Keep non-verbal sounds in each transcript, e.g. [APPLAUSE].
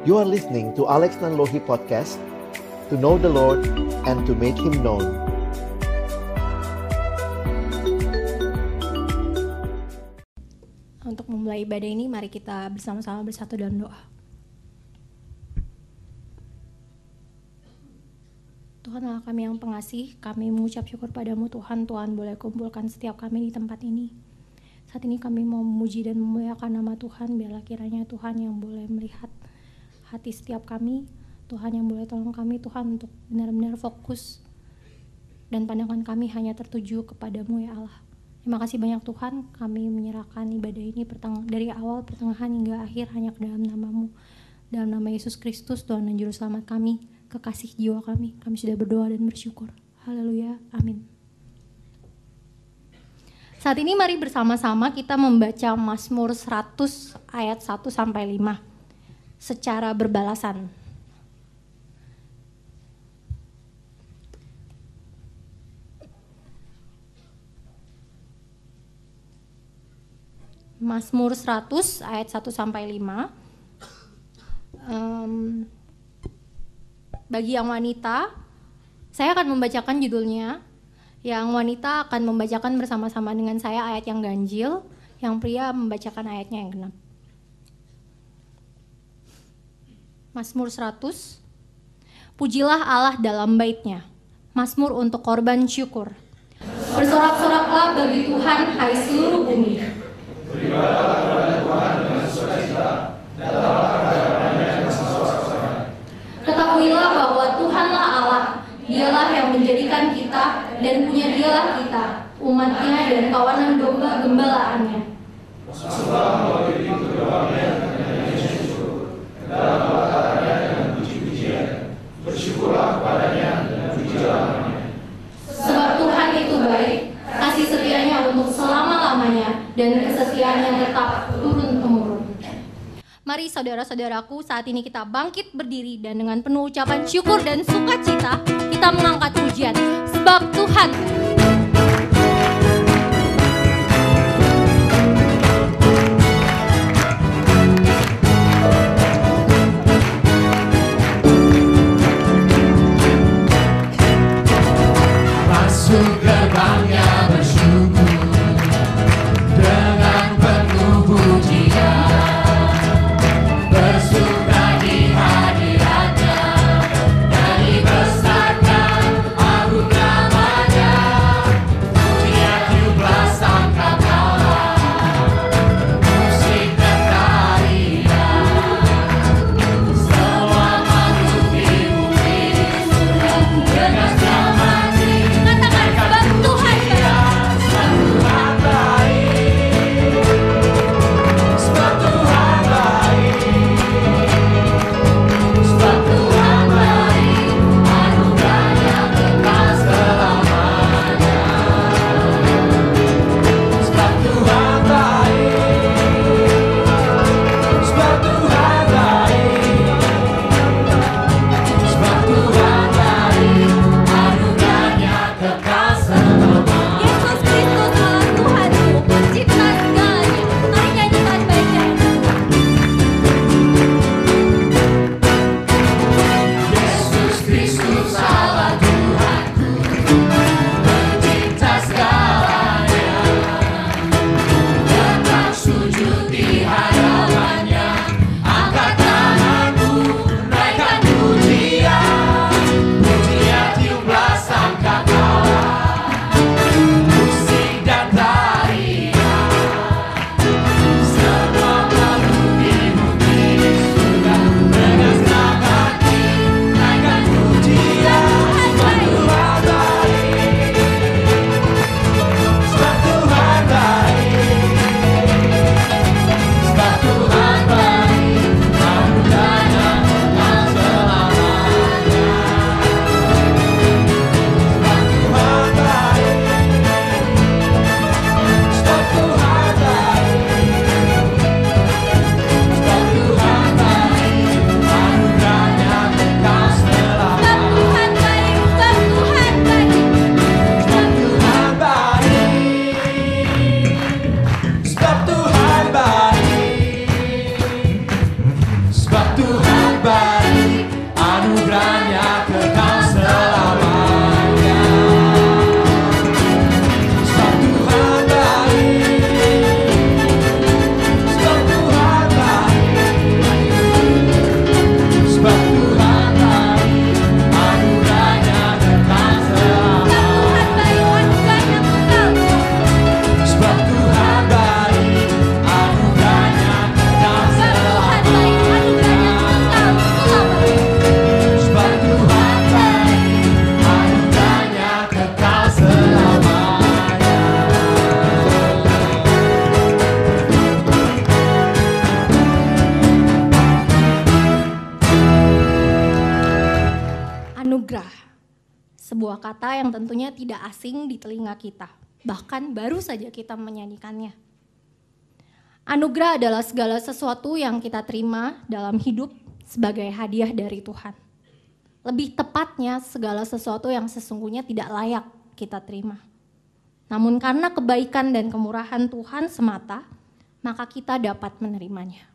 You are listening to Alex Nanlohi Podcast To know the Lord and to make Him known Untuk memulai ibadah ini, mari kita bersama-sama bersatu dalam doa. Tuhan Allah kami yang pengasih, kami mengucap syukur padamu Tuhan, Tuhan boleh kumpulkan setiap kami di tempat ini. Saat ini kami mau memuji dan memuliakan nama Tuhan, biarlah kiranya Tuhan yang boleh melihat hati setiap kami, Tuhan yang boleh tolong kami Tuhan untuk benar-benar fokus dan pandangan kami hanya tertuju kepadamu ya Allah. Terima kasih banyak Tuhan, kami menyerahkan ibadah ini dari awal, pertengahan hingga akhir hanya ke dalam namamu. Dalam nama Yesus Kristus, Tuhan dan Juru Selamat kami, kekasih jiwa kami, kami sudah berdoa dan bersyukur. Haleluya, amin. Saat ini mari bersama-sama kita membaca Mazmur 100 ayat 1 sampai 5 secara berbalasan. Mazmur 100 ayat 1 sampai 5. Um, bagi yang wanita, saya akan membacakan judulnya yang wanita akan membacakan bersama-sama dengan saya ayat yang ganjil, yang pria membacakan ayatnya yang genap. Mazmur 100 Pujilah Allah dalam baitnya. Mazmur untuk korban syukur. Bersorak-soraklah bagi Tuhan hai seluruh bumi. Ketahuilah bahwa Tuhanlah Allah, dialah yang menjadikan kita dan punya dialah kita, umatnya dan kawanan domba gembalaannya. Sebab Tuhan itu baik, kasih setianya untuk selama-lamanya, dan kesetiaannya tetap turun-temurun. Mari saudara-saudaraku, saat ini kita bangkit berdiri dan dengan penuh ucapan syukur dan sukacita, kita mengangkat pujian. Sebab Tuhan Masuk gerbangnya yang tentunya tidak asing di telinga kita. Bahkan baru saja kita menyanyikannya. Anugerah adalah segala sesuatu yang kita terima dalam hidup sebagai hadiah dari Tuhan. Lebih tepatnya segala sesuatu yang sesungguhnya tidak layak kita terima. Namun karena kebaikan dan kemurahan Tuhan semata, maka kita dapat menerimanya.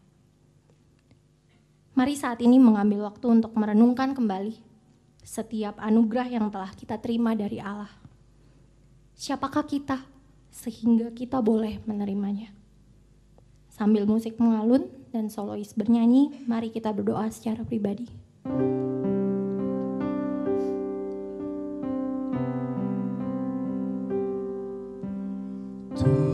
Mari saat ini mengambil waktu untuk merenungkan kembali setiap anugerah yang telah kita terima dari Allah. Siapakah kita sehingga kita boleh menerimanya? Sambil musik mengalun dan solois bernyanyi, mari kita berdoa secara pribadi. Tuhan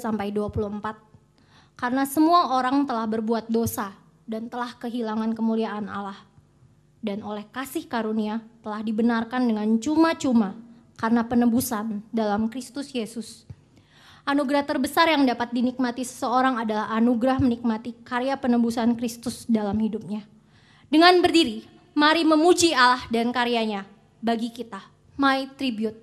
sampai 24. Karena semua orang telah berbuat dosa dan telah kehilangan kemuliaan Allah. Dan oleh kasih karunia telah dibenarkan dengan cuma-cuma karena penebusan dalam Kristus Yesus. Anugerah terbesar yang dapat dinikmati seseorang adalah anugerah menikmati karya penebusan Kristus dalam hidupnya. Dengan berdiri, mari memuji Allah dan karyanya bagi kita. My tribute.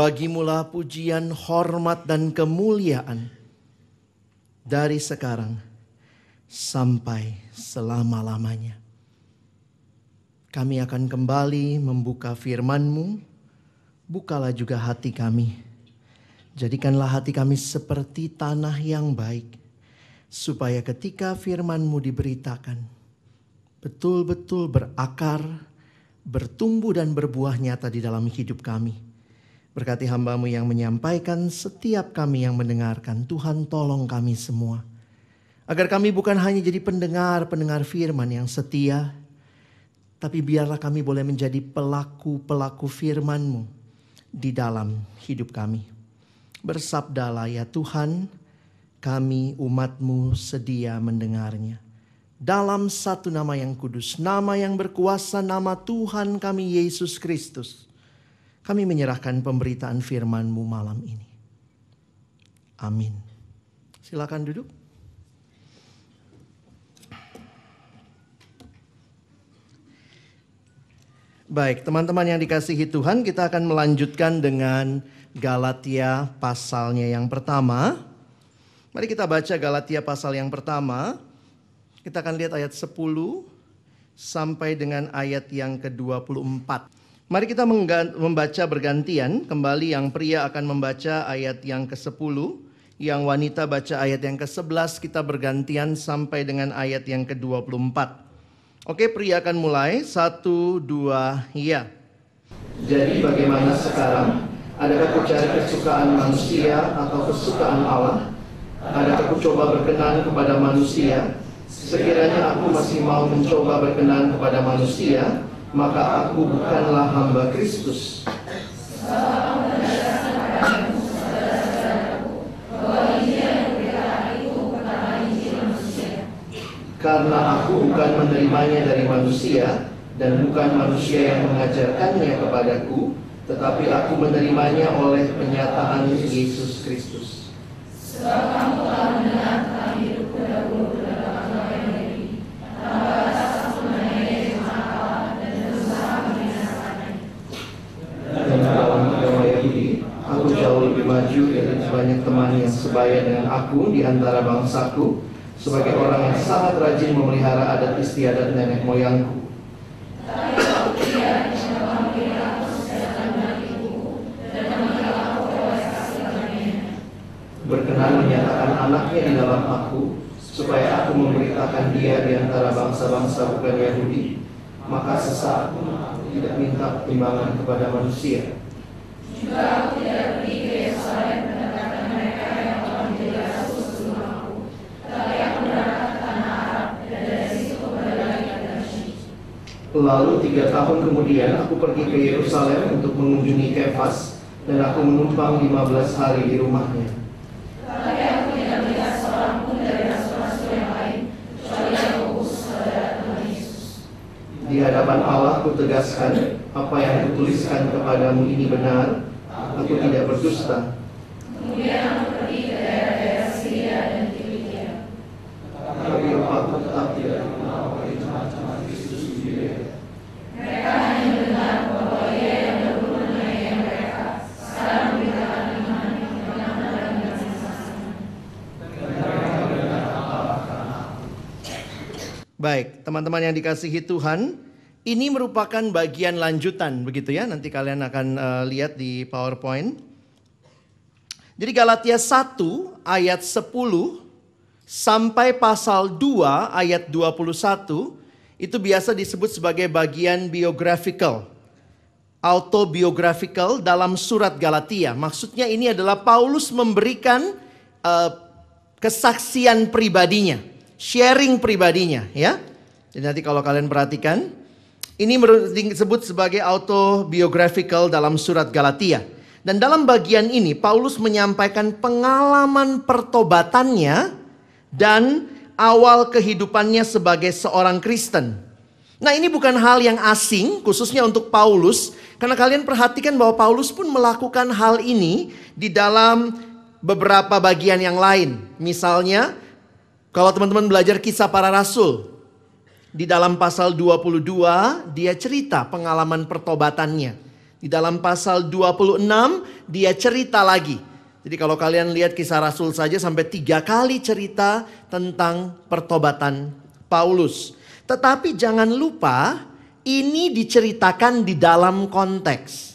Bagimulah pujian, hormat, dan kemuliaan dari sekarang sampai selama-lamanya. Kami akan kembali membuka firman-Mu, bukalah juga hati kami. Jadikanlah hati kami seperti tanah yang baik, supaya ketika firman-Mu diberitakan, betul-betul berakar, bertumbuh dan berbuah nyata di dalam hidup kami. Berkati hambamu yang menyampaikan, setiap kami yang mendengarkan, Tuhan tolong kami semua. Agar kami bukan hanya jadi pendengar-pendengar firman yang setia, tapi biarlah kami boleh menjadi pelaku-pelaku firman-Mu di dalam hidup kami. Bersabdalah ya Tuhan, kami umat-Mu sedia mendengarnya dalam satu nama yang kudus, nama yang berkuasa, nama Tuhan kami Yesus Kristus. Kami menyerahkan pemberitaan firman-Mu malam ini. Amin. Silakan duduk. Baik, teman-teman yang dikasihi Tuhan, kita akan melanjutkan dengan Galatia pasalnya yang pertama. Mari kita baca Galatia pasal yang pertama. Kita akan lihat ayat 10 sampai dengan ayat yang ke-24. Mari kita membaca bergantian, kembali yang pria akan membaca ayat yang ke-10, Yang wanita baca ayat yang ke-11, kita bergantian sampai dengan ayat yang ke-24. Oke, pria akan mulai. Satu, dua, ya. Jadi bagaimana sekarang? Adakah ku cari kesukaan manusia atau kesukaan Allah? Adakah ku coba berkenan kepada manusia? Sekiranya aku masih mau mencoba berkenan kepada manusia, maka aku bukanlah hamba Kristus. Karena aku bukan menerimanya dari manusia dan bukan manusia yang mengajarkannya kepadaku, tetapi aku menerimanya oleh penyataan Yesus Kristus. Dan yang sebaya dengan aku di antara bangsaku, sebagai orang yang sangat rajin memelihara adat istiadat nenek moyangku. berkenan menyatakan anaknya di dalam aku, supaya aku memberitakan dia di antara bangsa-bangsa bukan Yahudi, maka sesaat pun aku tidak minta pertimbangan kepada manusia. Lalu tiga tahun kemudian aku pergi ke Yerusalem untuk mengunjungi Kefas dan aku menumpang 15 hari di rumahnya. Di hadapan Allah ku tegaskan apa yang kutuliskan kepadamu ini benar, aku tidak berdusta. Tapi aku tetap tidak mengenal itu macam Kristus di diri. Baik, teman-teman yang dikasihi Tuhan, ini merupakan bagian lanjutan begitu ya. Nanti kalian akan eh, lihat di PowerPoint. Jadi Galatia 1 ayat 10 sampai pasal 2 ayat 21 itu biasa disebut sebagai bagian biographical. Autobiographical dalam surat Galatia. Maksudnya ini adalah Paulus memberikan eh, kesaksian pribadinya sharing pribadinya ya. Jadi nanti kalau kalian perhatikan ini disebut sebagai autobiographical dalam surat Galatia. Dan dalam bagian ini Paulus menyampaikan pengalaman pertobatannya dan awal kehidupannya sebagai seorang Kristen. Nah, ini bukan hal yang asing khususnya untuk Paulus karena kalian perhatikan bahwa Paulus pun melakukan hal ini di dalam beberapa bagian yang lain. Misalnya kalau teman-teman belajar kisah para rasul, di dalam pasal 22 dia cerita pengalaman pertobatannya. Di dalam pasal 26 dia cerita lagi. Jadi kalau kalian lihat kisah rasul saja sampai tiga kali cerita tentang pertobatan Paulus. Tetapi jangan lupa ini diceritakan di dalam konteks.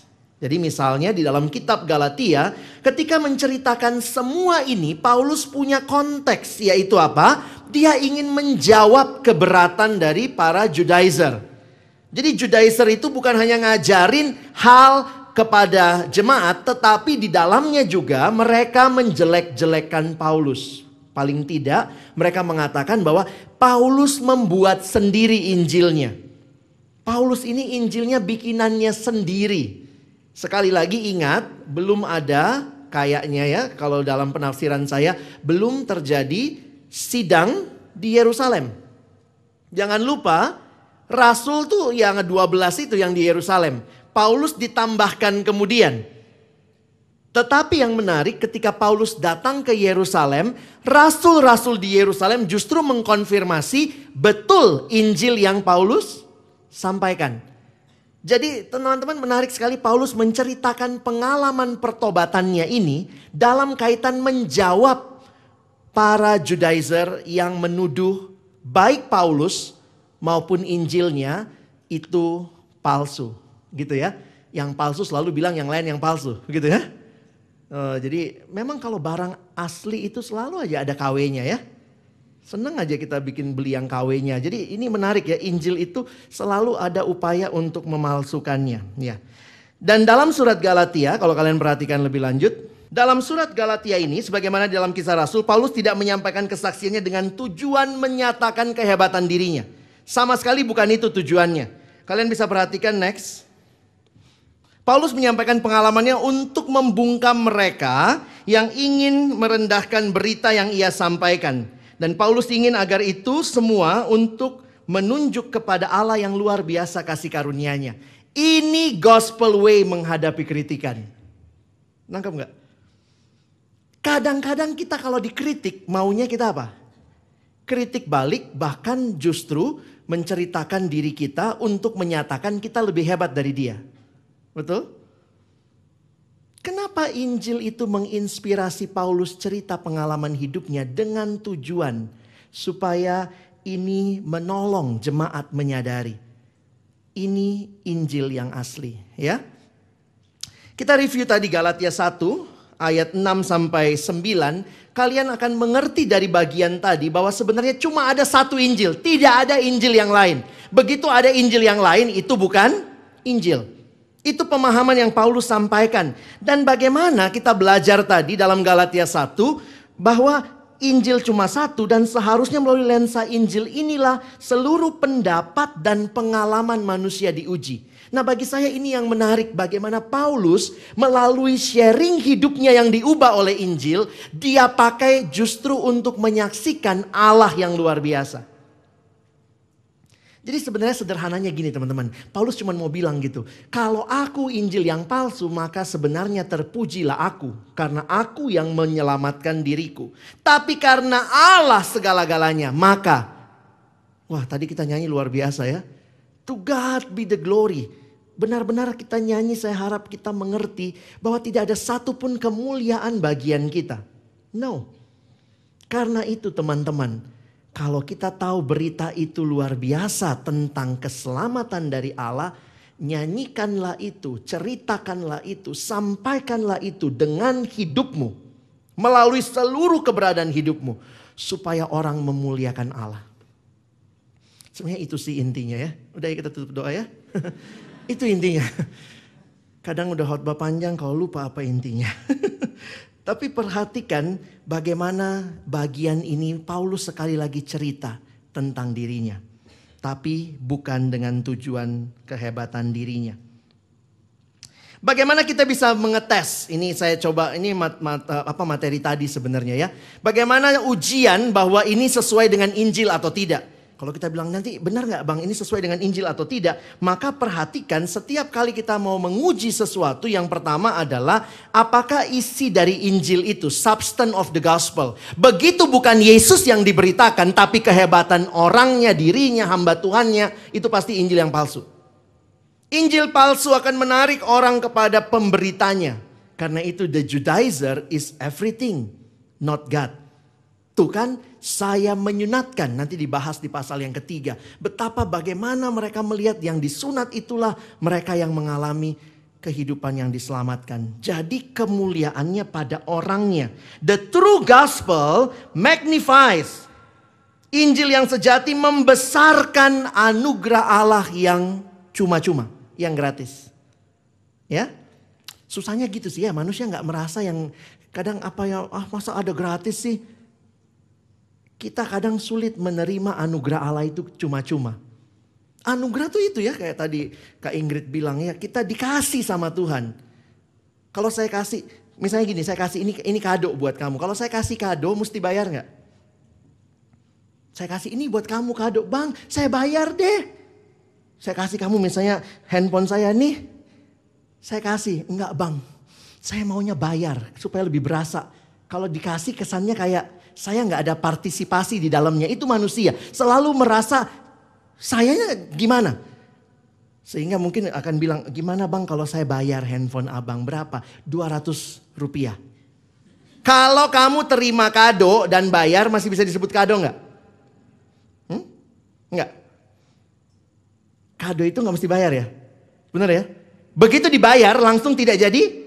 Jadi misalnya di dalam kitab Galatia, ketika menceritakan semua ini, Paulus punya konteks, yaitu apa? Dia ingin menjawab keberatan dari para Judaizer. Jadi Judaizer itu bukan hanya ngajarin hal kepada jemaat, tetapi di dalamnya juga mereka menjelek-jelekan Paulus. Paling tidak, mereka mengatakan bahwa Paulus membuat sendiri Injilnya. Paulus ini Injilnya bikinannya sendiri. Sekali lagi ingat, belum ada kayaknya ya kalau dalam penafsiran saya belum terjadi sidang di Yerusalem. Jangan lupa rasul tuh yang 12 itu yang di Yerusalem. Paulus ditambahkan kemudian. Tetapi yang menarik ketika Paulus datang ke Yerusalem, rasul-rasul di Yerusalem justru mengkonfirmasi betul Injil yang Paulus sampaikan. Jadi teman-teman menarik sekali Paulus menceritakan pengalaman pertobatannya ini dalam kaitan menjawab para Judaizer yang menuduh baik Paulus maupun Injilnya itu palsu. Gitu ya. Yang palsu selalu bilang yang lain yang palsu. Gitu ya. Eh, jadi memang kalau barang asli itu selalu aja ada KW-nya ya. Seneng aja kita bikin beli yang KW-nya. Jadi ini menarik ya, Injil itu selalu ada upaya untuk memalsukannya. Ya. Dan dalam surat Galatia, kalau kalian perhatikan lebih lanjut, dalam surat Galatia ini, sebagaimana dalam kisah Rasul, Paulus tidak menyampaikan kesaksiannya dengan tujuan menyatakan kehebatan dirinya. Sama sekali bukan itu tujuannya. Kalian bisa perhatikan next. Paulus menyampaikan pengalamannya untuk membungkam mereka yang ingin merendahkan berita yang ia sampaikan. Dan Paulus ingin agar itu semua untuk menunjuk kepada Allah yang luar biasa kasih karunia-Nya. Ini gospel way menghadapi kritikan. Nangkap nggak? Kadang-kadang kita kalau dikritik maunya kita apa? Kritik balik bahkan justru menceritakan diri kita untuk menyatakan kita lebih hebat dari dia. Betul? Kenapa Injil itu menginspirasi Paulus cerita pengalaman hidupnya dengan tujuan supaya ini menolong jemaat menyadari ini Injil yang asli, ya. Kita review tadi Galatia 1 ayat 6 sampai 9, kalian akan mengerti dari bagian tadi bahwa sebenarnya cuma ada satu Injil, tidak ada Injil yang lain. Begitu ada Injil yang lain itu bukan Injil. Itu pemahaman yang Paulus sampaikan. Dan bagaimana kita belajar tadi dalam Galatia 1 bahwa Injil cuma satu dan seharusnya melalui lensa Injil inilah seluruh pendapat dan pengalaman manusia diuji. Nah bagi saya ini yang menarik bagaimana Paulus melalui sharing hidupnya yang diubah oleh Injil. Dia pakai justru untuk menyaksikan Allah yang luar biasa. Jadi sebenarnya sederhananya gini teman-teman. Paulus cuma mau bilang gitu. Kalau aku Injil yang palsu maka sebenarnya terpujilah aku. Karena aku yang menyelamatkan diriku. Tapi karena Allah segala-galanya maka. Wah tadi kita nyanyi luar biasa ya. To God be the glory. Benar-benar kita nyanyi saya harap kita mengerti bahwa tidak ada satupun kemuliaan bagian kita. No. Karena itu teman-teman kalau kita tahu berita itu luar biasa tentang keselamatan dari Allah, nyanyikanlah itu, ceritakanlah itu, sampaikanlah itu dengan hidupmu. Melalui seluruh keberadaan hidupmu. Supaya orang memuliakan Allah. Sebenarnya itu sih intinya ya. Udah ya kita tutup doa ya. [LAUGHS] itu intinya. Kadang udah khotbah panjang kalau lupa apa intinya. [LAUGHS] Tapi perhatikan bagaimana bagian ini Paulus sekali lagi cerita tentang dirinya. Tapi bukan dengan tujuan kehebatan dirinya. Bagaimana kita bisa mengetes? Ini saya coba ini mat, mat, apa materi tadi sebenarnya ya. Bagaimana ujian bahwa ini sesuai dengan Injil atau tidak? Kalau kita bilang nanti benar nggak bang ini sesuai dengan Injil atau tidak, maka perhatikan setiap kali kita mau menguji sesuatu yang pertama adalah apakah isi dari Injil itu substance of the gospel. Begitu bukan Yesus yang diberitakan tapi kehebatan orangnya, dirinya, hamba Tuhannya itu pasti Injil yang palsu. Injil palsu akan menarik orang kepada pemberitanya. Karena itu the Judaizer is everything, not God. Tuh kan saya menyunatkan nanti dibahas di pasal yang ketiga. Betapa bagaimana mereka melihat yang disunat itulah mereka yang mengalami kehidupan yang diselamatkan. Jadi kemuliaannya pada orangnya. The true gospel magnifies. Injil yang sejati membesarkan anugerah Allah yang cuma-cuma, yang gratis. Ya, susahnya gitu sih ya manusia nggak merasa yang kadang apa ya ah masa ada gratis sih kita kadang sulit menerima anugerah Allah itu cuma-cuma. Anugerah tuh itu ya kayak tadi Kak Ingrid bilang ya kita dikasih sama Tuhan. Kalau saya kasih, misalnya gini saya kasih ini ini kado buat kamu. Kalau saya kasih kado mesti bayar nggak? Saya kasih ini buat kamu kado, bang. Saya bayar deh. Saya kasih kamu misalnya handphone saya nih. Saya kasih, enggak bang. Saya maunya bayar supaya lebih berasa. Kalau dikasih kesannya kayak saya nggak ada partisipasi di dalamnya. Itu manusia. Selalu merasa sayanya gimana? Sehingga mungkin akan bilang, gimana bang kalau saya bayar handphone abang berapa? 200 rupiah. Kalau kamu terima kado dan bayar masih bisa disebut kado nggak? Hmm? Nggak. Kado itu nggak mesti bayar ya? Benar ya? Begitu dibayar langsung tidak jadi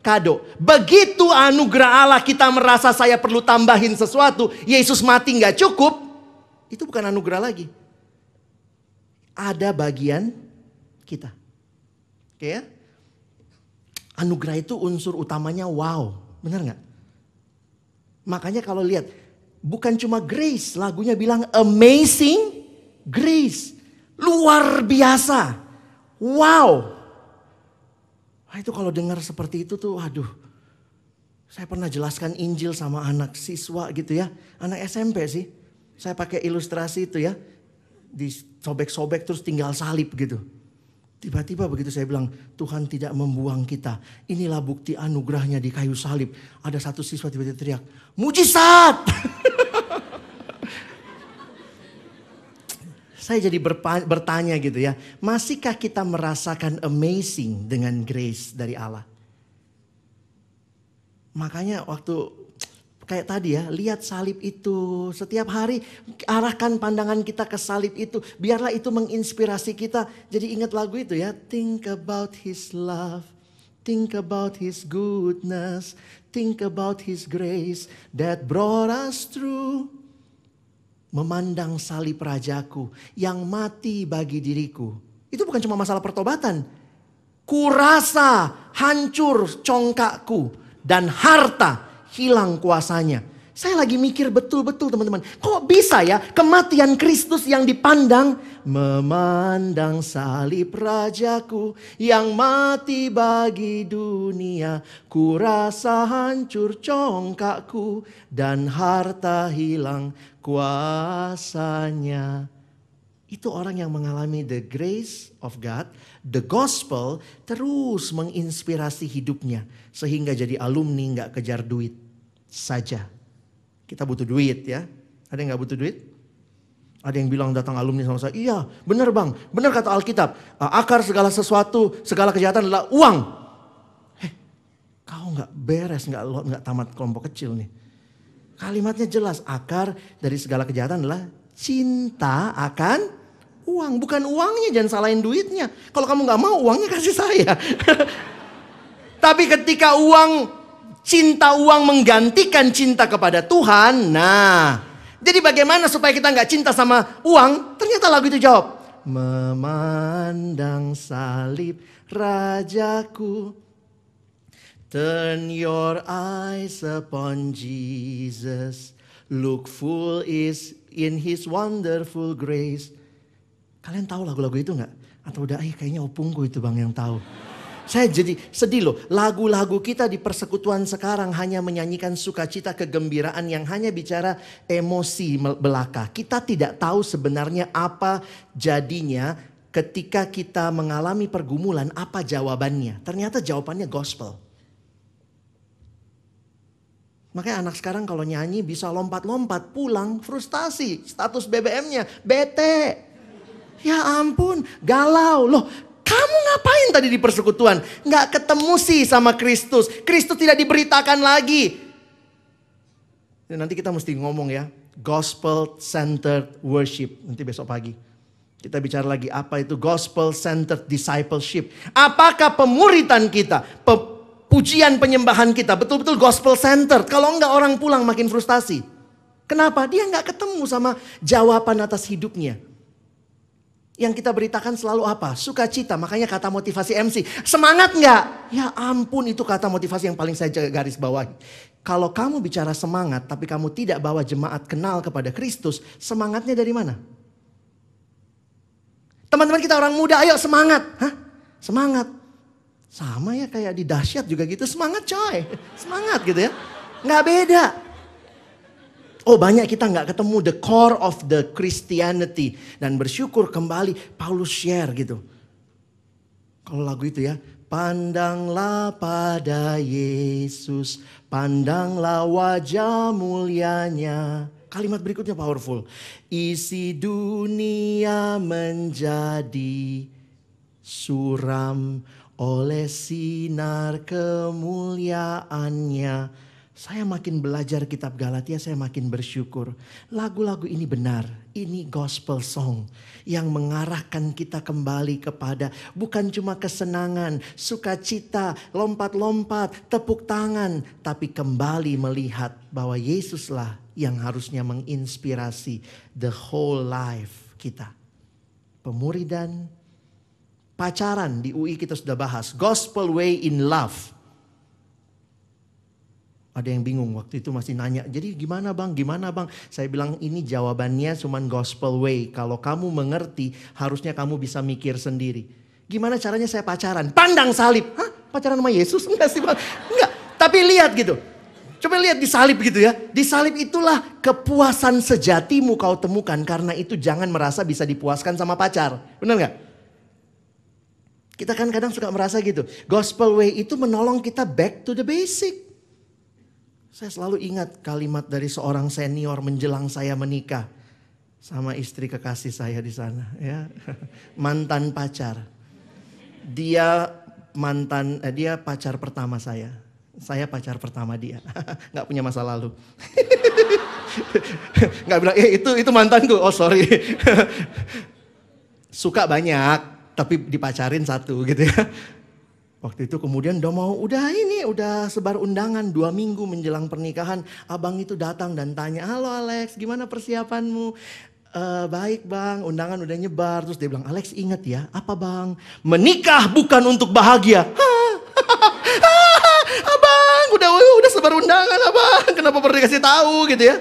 kado. Begitu anugerah Allah kita merasa saya perlu tambahin sesuatu, Yesus mati nggak cukup, itu bukan anugerah lagi. Ada bagian kita. Oke ya? Anugerah itu unsur utamanya wow, benar nggak? Makanya kalau lihat, bukan cuma grace, lagunya bilang amazing grace. Luar biasa. Wow. Wah itu kalau dengar seperti itu tuh waduh. Saya pernah jelaskan Injil sama anak siswa gitu ya. Anak SMP sih. Saya pakai ilustrasi itu ya. Disobek-sobek terus tinggal salib gitu. Tiba-tiba begitu saya bilang, Tuhan tidak membuang kita. Inilah bukti anugerahnya di kayu salib. Ada satu siswa tiba-tiba teriak, mujizat! [LAUGHS] saya jadi bertanya gitu ya, masihkah kita merasakan amazing dengan grace dari Allah? Makanya waktu kayak tadi ya, lihat salib itu. Setiap hari arahkan pandangan kita ke salib itu. Biarlah itu menginspirasi kita. Jadi ingat lagu itu ya. Think about his love. Think about his goodness. Think about his grace that brought us through. Memandang salib rajaku yang mati bagi diriku. Itu bukan cuma masalah pertobatan. Kurasa hancur congkakku dan harta hilang kuasanya. Saya lagi mikir betul-betul teman-teman. Kok bisa ya kematian Kristus yang dipandang. Memandang salib rajaku yang mati bagi dunia. Kurasa hancur congkakku dan harta hilang kuasanya. Itu orang yang mengalami the grace of God, the gospel terus menginspirasi hidupnya. Sehingga jadi alumni nggak kejar duit saja. Kita butuh duit ya. Ada yang nggak butuh duit? Ada yang bilang datang alumni sama saya, iya benar bang, benar kata Alkitab. Akar segala sesuatu, segala kejahatan adalah uang. Heh, kau nggak beres, nggak nggak tamat kelompok kecil nih. Kalimatnya jelas, akar dari segala kejahatan adalah cinta akan uang. Bukan uangnya, jangan salahin duitnya. Kalau kamu nggak mau uangnya kasih saya. [LAUGHS] Tapi ketika uang, cinta uang menggantikan cinta kepada Tuhan. Nah, jadi bagaimana supaya kita nggak cinta sama uang? Ternyata lagu itu jawab. Memandang salib rajaku. Turn your eyes upon Jesus. Look full is in his wonderful grace. Kalian tahu lagu-lagu itu nggak? Atau udah, eh kayaknya opungku itu bang yang tahu. Saya jadi sedih loh, lagu-lagu kita di persekutuan sekarang hanya menyanyikan sukacita kegembiraan yang hanya bicara emosi belaka. Kita tidak tahu sebenarnya apa jadinya ketika kita mengalami pergumulan, apa jawabannya. Ternyata jawabannya gospel. Makanya anak sekarang kalau nyanyi bisa lompat-lompat pulang frustasi. Status BBM-nya bete. Ya ampun, galau. Loh, kamu ngapain tadi di persekutuan? Nggak ketemu sih sama Kristus. Kristus tidak diberitakan lagi. Nanti kita mesti ngomong ya. Gospel centered worship. Nanti besok pagi. Kita bicara lagi apa itu gospel centered discipleship. Apakah pemuritan kita, pe pujian penyembahan kita betul-betul gospel centered. Kalau enggak orang pulang makin frustasi. Kenapa? Dia nggak ketemu sama jawaban atas hidupnya yang kita beritakan selalu apa? Sukacita. Makanya kata motivasi MC. Semangat nggak? Ya ampun itu kata motivasi yang paling saya garis bawahi. Kalau kamu bicara semangat tapi kamu tidak bawa jemaat kenal kepada Kristus. Semangatnya dari mana? Teman-teman kita orang muda ayo semangat. Hah? Semangat. Sama ya kayak di dahsyat juga gitu. Semangat coy. Semangat gitu ya. Nggak beda. Oh banyak kita nggak ketemu the core of the Christianity. Dan bersyukur kembali Paulus share gitu. Kalau lagu itu ya. Pandanglah pada Yesus, pandanglah wajah mulianya. Kalimat berikutnya powerful. Isi dunia menjadi suram oleh sinar kemuliaannya Saya makin belajar kitab Galatia, saya makin bersyukur. Lagu-lagu ini benar, ini gospel song yang mengarahkan kita kembali kepada bukan cuma kesenangan, sukacita, lompat-lompat, tepuk tangan, tapi kembali melihat bahwa Yesuslah yang harusnya menginspirasi the whole life kita. Pemuridan, pacaran di UI kita sudah bahas, gospel way in love. Ada yang bingung waktu itu masih nanya, jadi gimana bang, gimana bang? Saya bilang ini jawabannya cuman gospel way. Kalau kamu mengerti harusnya kamu bisa mikir sendiri. Gimana caranya saya pacaran? Pandang salib. Hah? Pacaran sama Yesus? [LAUGHS] Enggak sih bang. Enggak. Tapi lihat gitu. Coba lihat di salib gitu ya. Di salib itulah kepuasan sejatimu kau temukan. Karena itu jangan merasa bisa dipuaskan sama pacar. Benar nggak? Kita kan kadang suka merasa gitu. Gospel way itu menolong kita back to the basic. Saya selalu ingat kalimat dari seorang senior menjelang saya menikah sama istri kekasih saya di sana ya. [LAUGHS] Mantan pacar. Dia mantan eh, dia pacar pertama saya. Saya pacar pertama dia. [LAUGHS] nggak punya masa lalu. [LAUGHS] nggak bilang eh itu itu mantanku. Oh sorry. Suka banyak tapi dipacarin satu gitu ya. Waktu itu kemudian udah mau, udah ini, udah sebar undangan dua minggu menjelang pernikahan. Abang itu datang dan tanya, halo Alex gimana persiapanmu? E, baik bang, undangan udah nyebar. Terus dia bilang, Alex ingat ya, apa bang? Menikah bukan untuk bahagia. [LAUGHS] abang, udah udah sebar undangan abang, kenapa perlu dikasih tahu gitu ya?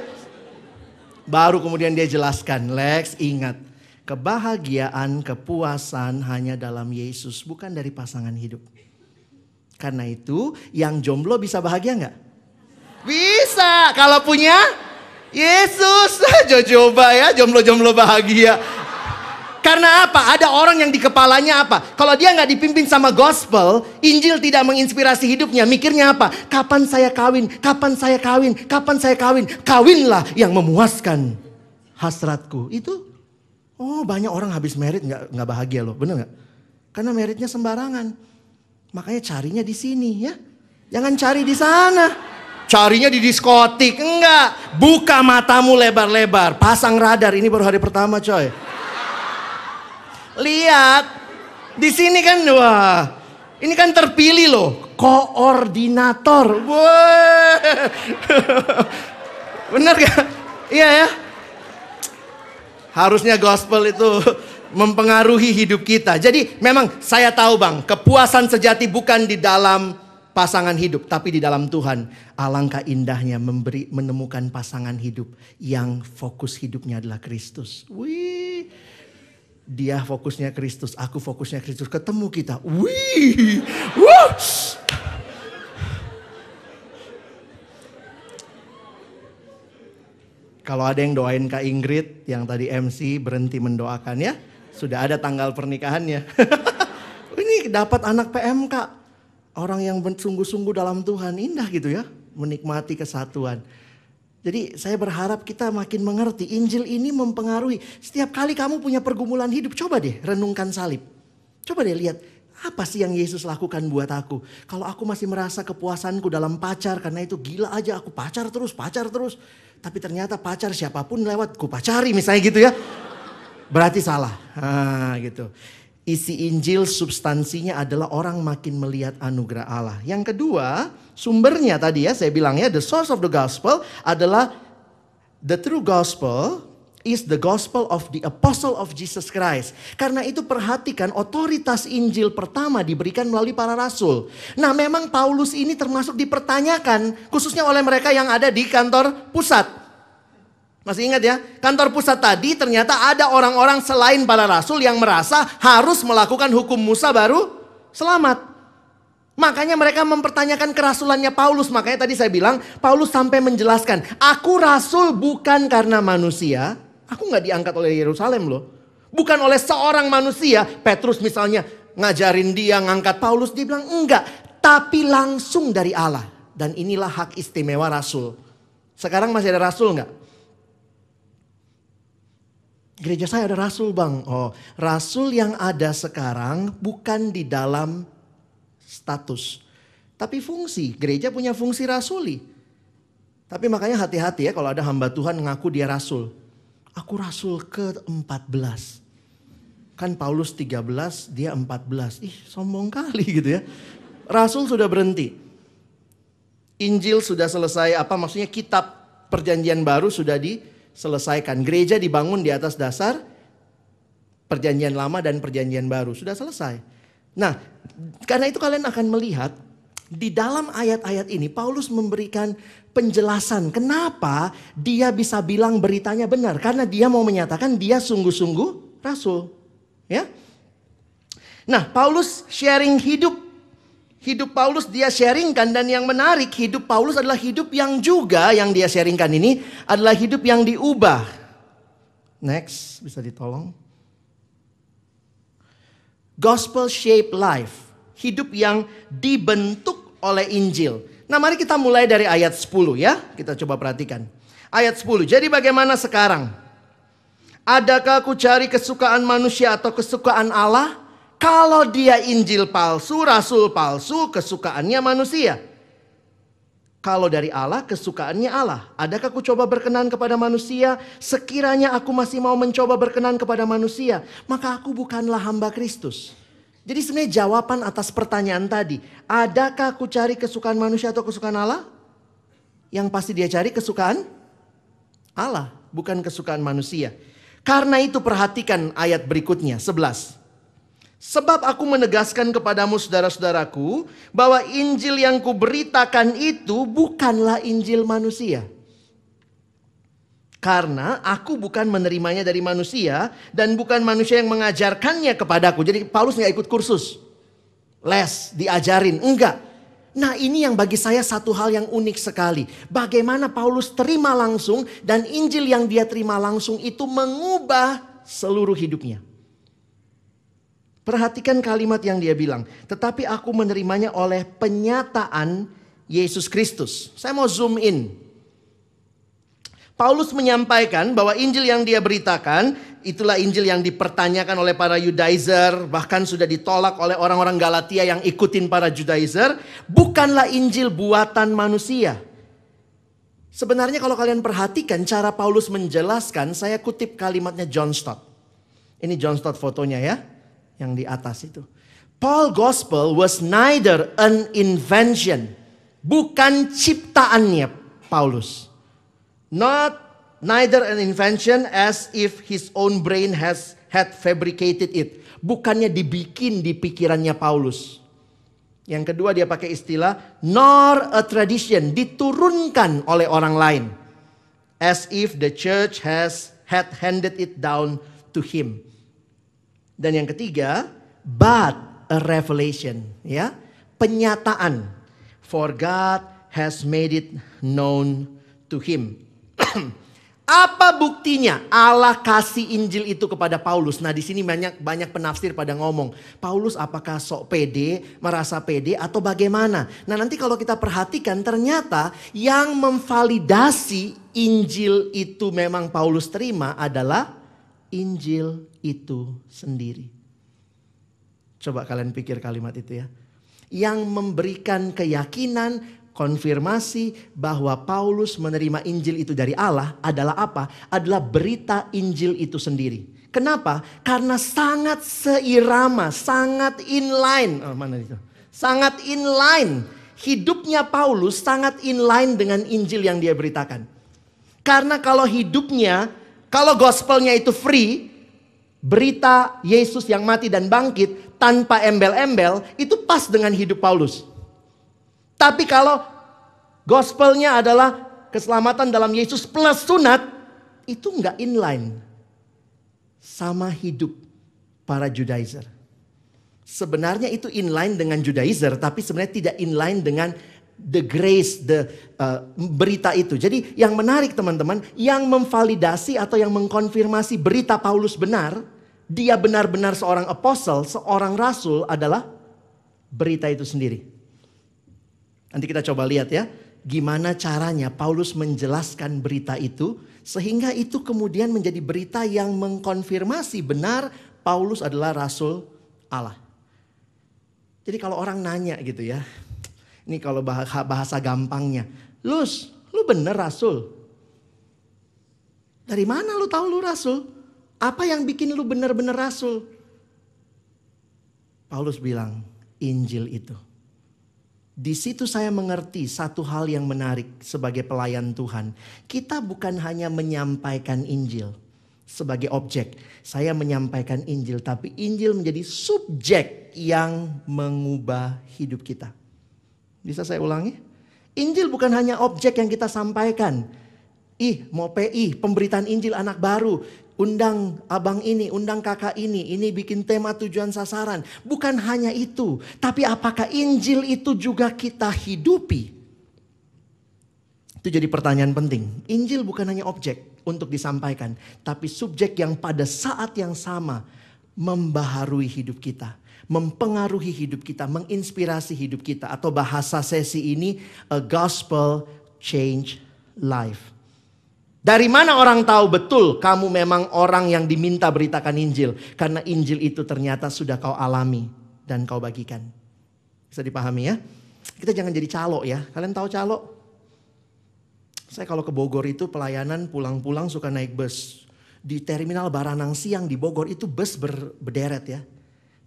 Baru kemudian dia jelaskan, Lex ingat, kebahagiaan, kepuasan hanya dalam Yesus, bukan dari pasangan hidup. Karena itu yang jomblo bisa bahagia nggak? Bisa. Kalau punya Yesus. [LAUGHS] Coba ya jomblo-jomblo bahagia. Karena apa? Ada orang yang di kepalanya apa? Kalau dia nggak dipimpin sama gospel, Injil tidak menginspirasi hidupnya. Mikirnya apa? Kapan saya kawin? Kapan saya kawin? Kapan saya kawin? Kawinlah yang memuaskan hasratku. Itu. Oh banyak orang habis merit nggak nggak bahagia loh, bener nggak? Karena meritnya sembarangan. Makanya carinya di sini ya. Jangan cari di sana. Carinya di diskotik. Enggak. Buka matamu lebar-lebar. Pasang radar. Ini baru hari pertama coy. Lihat. Di sini kan wah. Ini kan terpilih loh. Koordinator. Wah. [LAUGHS] Bener gak? Iya ya. Harusnya gospel itu mempengaruhi hidup kita. Jadi memang saya tahu bang, kepuasan sejati bukan di dalam pasangan hidup, tapi di dalam Tuhan. Alangkah indahnya memberi menemukan pasangan hidup yang fokus hidupnya adalah Kristus. Wih, dia fokusnya Kristus, aku fokusnya Kristus. Ketemu kita, wih, wuh. Kalau ada yang doain Kak Ingrid yang tadi MC berhenti mendoakan ya. Sudah ada tanggal pernikahannya. [LAUGHS] Ini dapat anak PMK. Orang yang sungguh-sungguh dalam Tuhan. Indah gitu ya. Menikmati kesatuan. Jadi saya berharap kita makin mengerti. Injil ini mempengaruhi. Setiap kali kamu punya pergumulan hidup. Coba deh renungkan salib. Coba deh lihat. Apa sih yang Yesus lakukan buat aku? Kalau aku masih merasa kepuasanku dalam pacar. Karena itu gila aja aku pacar terus, pacar terus. Tapi ternyata pacar siapa pun lewat ku pacari misalnya gitu ya berarti salah. Ah, gitu. Isi Injil substansinya adalah orang makin melihat anugerah Allah. Yang kedua, sumbernya tadi ya saya bilang ya, the source of the gospel adalah the true gospel is the gospel of the apostle of Jesus Christ. Karena itu perhatikan otoritas Injil pertama diberikan melalui para rasul. Nah memang Paulus ini termasuk dipertanyakan khususnya oleh mereka yang ada di kantor pusat. Masih ingat ya? Kantor pusat tadi ternyata ada orang-orang selain para rasul yang merasa harus melakukan hukum Musa baru selamat. Makanya mereka mempertanyakan kerasulannya Paulus. Makanya tadi saya bilang Paulus sampai menjelaskan. Aku rasul bukan karena manusia. Aku nggak diangkat oleh Yerusalem loh. Bukan oleh seorang manusia. Petrus misalnya ngajarin dia ngangkat Paulus. Dia bilang enggak. Tapi langsung dari Allah. Dan inilah hak istimewa rasul. Sekarang masih ada rasul nggak? Gereja saya ada rasul bang. Oh, rasul yang ada sekarang bukan di dalam status. Tapi fungsi. Gereja punya fungsi rasuli. Tapi makanya hati-hati ya kalau ada hamba Tuhan ngaku dia rasul. Aku rasul ke-14. Kan Paulus 13, dia 14. Ih sombong kali [LAUGHS] gitu ya. Rasul sudah berhenti. Injil sudah selesai, apa maksudnya kitab perjanjian baru sudah diselesaikan. Gereja dibangun di atas dasar perjanjian lama dan perjanjian baru. Sudah selesai. Nah, karena itu kalian akan melihat di dalam ayat-ayat ini Paulus memberikan penjelasan kenapa dia bisa bilang beritanya benar karena dia mau menyatakan dia sungguh-sungguh rasul, ya. Nah, Paulus sharing hidup hidup Paulus dia sharingkan dan yang menarik hidup Paulus adalah hidup yang juga yang dia sharingkan ini adalah hidup yang diubah. Next, bisa ditolong. Gospel shaped life hidup yang dibentuk oleh Injil. Nah mari kita mulai dari ayat 10 ya. Kita coba perhatikan. Ayat 10. Jadi bagaimana sekarang? Adakah aku cari kesukaan manusia atau kesukaan Allah? Kalau dia Injil palsu, rasul palsu, kesukaannya manusia. Kalau dari Allah, kesukaannya Allah. Adakah aku coba berkenan kepada manusia? Sekiranya aku masih mau mencoba berkenan kepada manusia, maka aku bukanlah hamba Kristus. Jadi sebenarnya jawaban atas pertanyaan tadi, adakah aku cari kesukaan manusia atau kesukaan Allah? Yang pasti dia cari kesukaan Allah, bukan kesukaan manusia. Karena itu perhatikan ayat berikutnya, 11. Sebab aku menegaskan kepadamu saudara-saudaraku bahwa Injil yang kuberitakan itu bukanlah Injil manusia. Karena aku bukan menerimanya dari manusia dan bukan manusia yang mengajarkannya kepadaku. Jadi Paulus nggak ikut kursus. Les, diajarin. Enggak. Nah ini yang bagi saya satu hal yang unik sekali. Bagaimana Paulus terima langsung dan Injil yang dia terima langsung itu mengubah seluruh hidupnya. Perhatikan kalimat yang dia bilang. Tetapi aku menerimanya oleh penyataan Yesus Kristus. Saya mau zoom in. Paulus menyampaikan bahwa Injil yang dia beritakan itulah Injil yang dipertanyakan oleh para Judaizer, bahkan sudah ditolak oleh orang-orang Galatia yang ikutin para Judaizer, bukanlah Injil buatan manusia. Sebenarnya kalau kalian perhatikan cara Paulus menjelaskan, saya kutip kalimatnya John Stott. Ini John Stott fotonya ya, yang di atas itu. Paul Gospel was neither an invention, bukan ciptaannya Paulus Not neither an invention as if his own brain has had fabricated it. Bukannya dibikin di pikirannya Paulus. Yang kedua dia pakai istilah nor a tradition, diturunkan oleh orang lain. As if the church has had handed it down to him. Dan yang ketiga, but a revelation, ya. Penyataan. For God has made it known to him. [CLEARS THROAT] Apa buktinya Allah kasih Injil itu kepada Paulus? Nah, di sini banyak banyak penafsir pada ngomong, Paulus apakah sok pede, merasa pede atau bagaimana? Nah, nanti kalau kita perhatikan ternyata yang memvalidasi Injil itu memang Paulus terima adalah Injil itu sendiri. Coba kalian pikir kalimat itu ya. Yang memberikan keyakinan, konfirmasi bahwa Paulus menerima Injil itu dari Allah adalah apa? Adalah berita Injil itu sendiri. Kenapa? Karena sangat seirama, sangat inline. Oh, mana itu? Sangat inline. Hidupnya Paulus sangat inline dengan Injil yang dia beritakan. Karena kalau hidupnya, kalau gospelnya itu free, berita Yesus yang mati dan bangkit tanpa embel-embel, itu pas dengan hidup Paulus. Tapi kalau gospelnya adalah keselamatan dalam Yesus plus sunat, itu nggak inline sama hidup para Judaizer. Sebenarnya itu inline dengan Judaizer, tapi sebenarnya tidak inline dengan the grace, the uh, berita itu. Jadi yang menarik teman-teman, yang memvalidasi atau yang mengkonfirmasi berita Paulus benar, dia benar-benar seorang apostle, seorang rasul adalah berita itu sendiri. Nanti kita coba lihat ya, gimana caranya Paulus menjelaskan berita itu sehingga itu kemudian menjadi berita yang mengkonfirmasi benar Paulus adalah rasul Allah. Jadi kalau orang nanya gitu ya, ini kalau bahasa, gampangnya, Lus, lu Lu bener rasul. Dari mana lu tahu lu rasul? Apa yang bikin lu bener-bener rasul? Paulus bilang, Injil itu. Di situ saya mengerti satu hal yang menarik sebagai pelayan Tuhan. Kita bukan hanya menyampaikan Injil sebagai objek. Saya menyampaikan Injil, tapi Injil menjadi subjek yang mengubah hidup kita. Bisa saya ulangi? Injil bukan hanya objek yang kita sampaikan. Ih, mau PI, pemberitaan Injil anak baru undang abang ini, undang kakak ini, ini bikin tema tujuan sasaran. Bukan hanya itu, tapi apakah Injil itu juga kita hidupi? Itu jadi pertanyaan penting. Injil bukan hanya objek untuk disampaikan, tapi subjek yang pada saat yang sama membaharui hidup kita, mempengaruhi hidup kita, menginspirasi hidup kita atau bahasa sesi ini a gospel change life. Dari mana orang tahu betul kamu memang orang yang diminta beritakan Injil? Karena Injil itu ternyata sudah kau alami dan kau bagikan. Bisa dipahami ya? Kita jangan jadi calo ya. Kalian tahu calo? Saya kalau ke Bogor itu pelayanan pulang-pulang suka naik bus. Di terminal Baranang Siang di Bogor itu bus ber, berderet ya.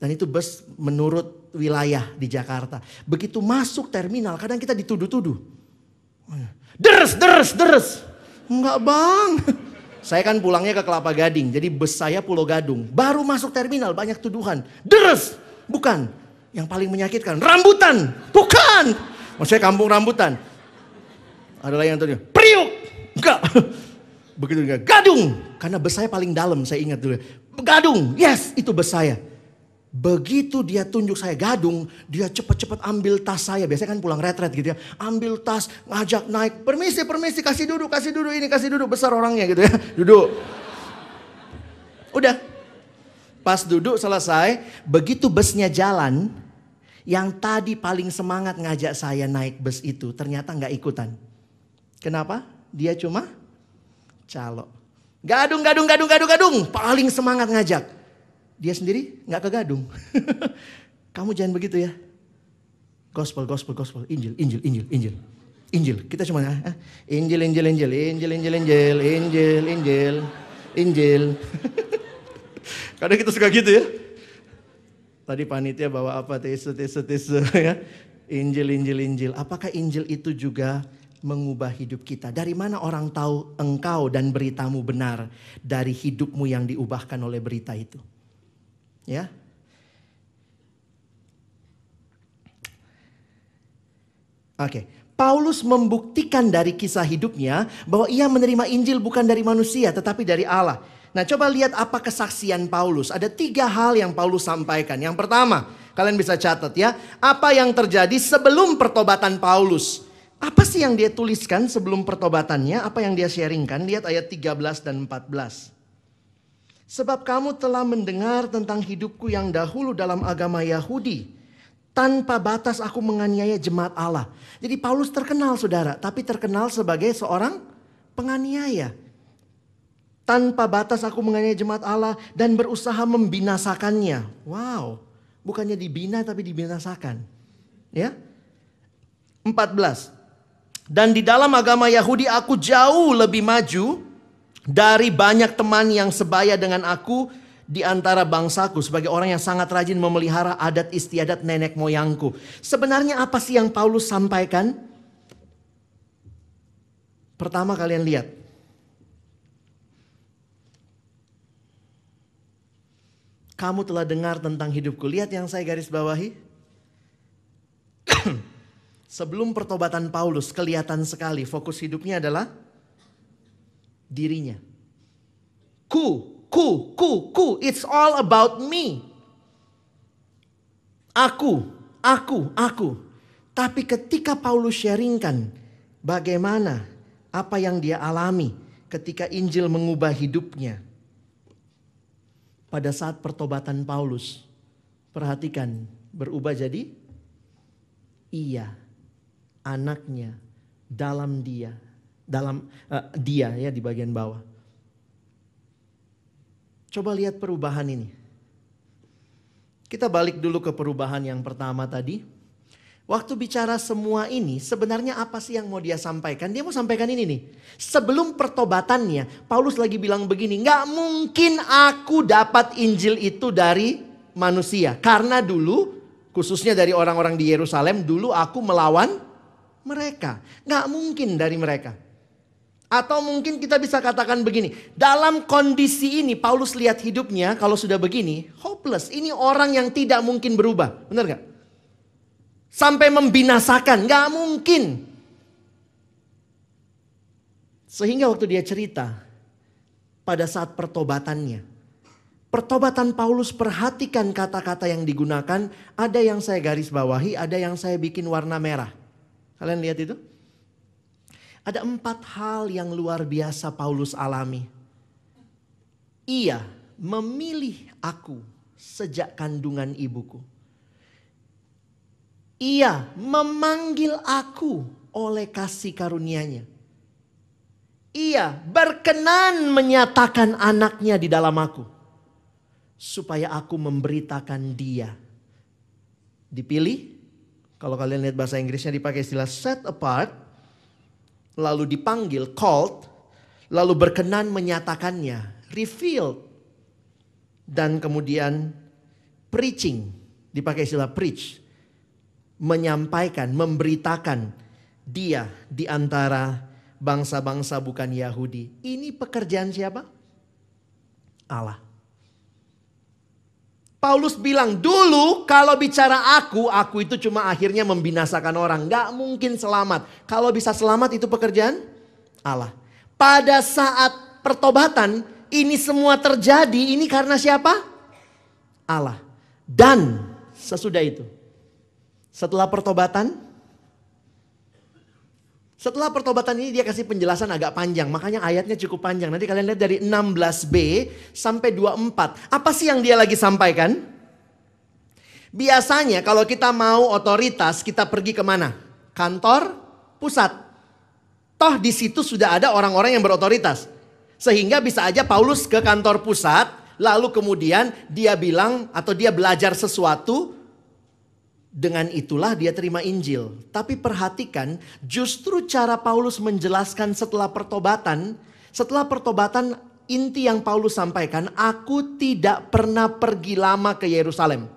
Dan itu bus menurut wilayah di Jakarta. Begitu masuk terminal kadang kita dituduh-tuduh. Deres, deres, deres. Enggak bang. Saya kan pulangnya ke Kelapa Gading. Jadi bus saya Pulau Gadung. Baru masuk terminal banyak tuduhan. Deres. Bukan. Yang paling menyakitkan. Rambutan. Bukan. Maksudnya kampung rambutan. Ada lagi yang tadi. Priuk. Enggak. Begitu juga. Gadung. Karena bus saya paling dalam saya ingat dulu. Gadung. Yes itu bus saya. Begitu dia tunjuk saya gadung, dia cepat-cepat ambil tas saya. Biasanya kan pulang retret gitu ya. Ambil tas, ngajak naik. Permisi, permisi, kasih duduk, kasih duduk ini, kasih duduk. Besar orangnya gitu ya. [LAUGHS] Duduk. Udah. Pas duduk selesai, begitu busnya jalan, yang tadi paling semangat ngajak saya naik bus itu ternyata nggak ikutan. Kenapa? Dia cuma calo. Gadung, gadung, gadung, gadung, gadung. Paling semangat ngajak dia sendiri nggak kegadung. [LAUGHS] Kamu jangan begitu ya. Gospel, gospel, gospel, Injil, Injil, Injil, Injil. Injil. Kita cuma ah, Injil, Injil, Injil, Injil, Injil, Injil, Injil, Injil, Injil. [LAUGHS] Kadang kita suka gitu ya. Tadi panitia bawa apa? Tisu, tisu, tisu [LAUGHS] ya. Injil, Injil, Injil. Apakah Injil itu juga mengubah hidup kita? Dari mana orang tahu engkau dan beritamu benar? Dari hidupmu yang diubahkan oleh berita itu. Ya. Oke. Paulus membuktikan dari kisah hidupnya bahwa ia menerima Injil bukan dari manusia tetapi dari Allah. Nah coba lihat apa kesaksian Paulus. Ada tiga hal yang Paulus sampaikan. Yang pertama, kalian bisa catat ya. Apa yang terjadi sebelum pertobatan Paulus. Apa sih yang dia tuliskan sebelum pertobatannya? Apa yang dia sharingkan? Lihat ayat 13 dan 14. Sebab kamu telah mendengar tentang hidupku yang dahulu dalam agama Yahudi. Tanpa batas aku menganiaya jemaat Allah. Jadi Paulus terkenal saudara, tapi terkenal sebagai seorang penganiaya. Tanpa batas aku menganiaya jemaat Allah dan berusaha membinasakannya. Wow, bukannya dibina tapi dibinasakan. Ya. 14. Dan di dalam agama Yahudi aku jauh lebih maju dari banyak teman yang sebaya dengan aku di antara bangsaku sebagai orang yang sangat rajin memelihara adat istiadat nenek moyangku. Sebenarnya apa sih yang Paulus sampaikan? Pertama kalian lihat. Kamu telah dengar tentang hidupku. Lihat yang saya garis bawahi. [CLEARS THROAT] Sebelum pertobatan Paulus kelihatan sekali fokus hidupnya adalah dirinya. Ku, ku, ku, ku. It's all about me. Aku, aku, aku. Tapi ketika Paulus sharingkan bagaimana apa yang dia alami ketika Injil mengubah hidupnya. Pada saat pertobatan Paulus, perhatikan berubah jadi iya, anaknya dalam dia dalam uh, dia ya di bagian bawah. Coba lihat perubahan ini. Kita balik dulu ke perubahan yang pertama tadi. Waktu bicara semua ini, sebenarnya apa sih yang mau dia sampaikan? Dia mau sampaikan ini nih. Sebelum pertobatannya, Paulus lagi bilang begini, nggak mungkin aku dapat Injil itu dari manusia. Karena dulu, khususnya dari orang-orang di Yerusalem, dulu aku melawan mereka. Nggak mungkin dari mereka. Atau mungkin kita bisa katakan begini, dalam kondisi ini Paulus lihat hidupnya kalau sudah begini, hopeless. Ini orang yang tidak mungkin berubah, benar nggak? Sampai membinasakan, nggak mungkin. Sehingga waktu dia cerita, pada saat pertobatannya, pertobatan Paulus perhatikan kata-kata yang digunakan, ada yang saya garis bawahi, ada yang saya bikin warna merah. Kalian lihat itu? Ada empat hal yang luar biasa Paulus alami. Ia memilih aku sejak kandungan ibuku. Ia memanggil aku oleh kasih karunia-Nya. Ia berkenan menyatakan anaknya di dalam aku. Supaya aku memberitakan dia. Dipilih. Kalau kalian lihat bahasa Inggrisnya dipakai istilah set apart. Lalu dipanggil called. Lalu berkenan menyatakannya. Revealed. Dan kemudian preaching. Dipakai istilah preach menyampaikan, memberitakan dia di antara bangsa-bangsa bukan Yahudi. Ini pekerjaan siapa? Allah. Paulus bilang dulu kalau bicara aku, aku itu cuma akhirnya membinasakan orang. Gak mungkin selamat. Kalau bisa selamat itu pekerjaan Allah. Pada saat pertobatan ini semua terjadi ini karena siapa? Allah. Dan sesudah itu setelah pertobatan, setelah pertobatan ini dia kasih penjelasan agak panjang. Makanya ayatnya cukup panjang. Nanti kalian lihat dari 16b sampai 24. Apa sih yang dia lagi sampaikan? Biasanya kalau kita mau otoritas kita pergi ke mana? Kantor pusat. Toh di situ sudah ada orang-orang yang berotoritas. Sehingga bisa aja Paulus ke kantor pusat. Lalu kemudian dia bilang atau dia belajar sesuatu dengan itulah dia terima Injil. Tapi perhatikan, justru cara Paulus menjelaskan setelah pertobatan, setelah pertobatan inti yang Paulus sampaikan, aku tidak pernah pergi lama ke Yerusalem.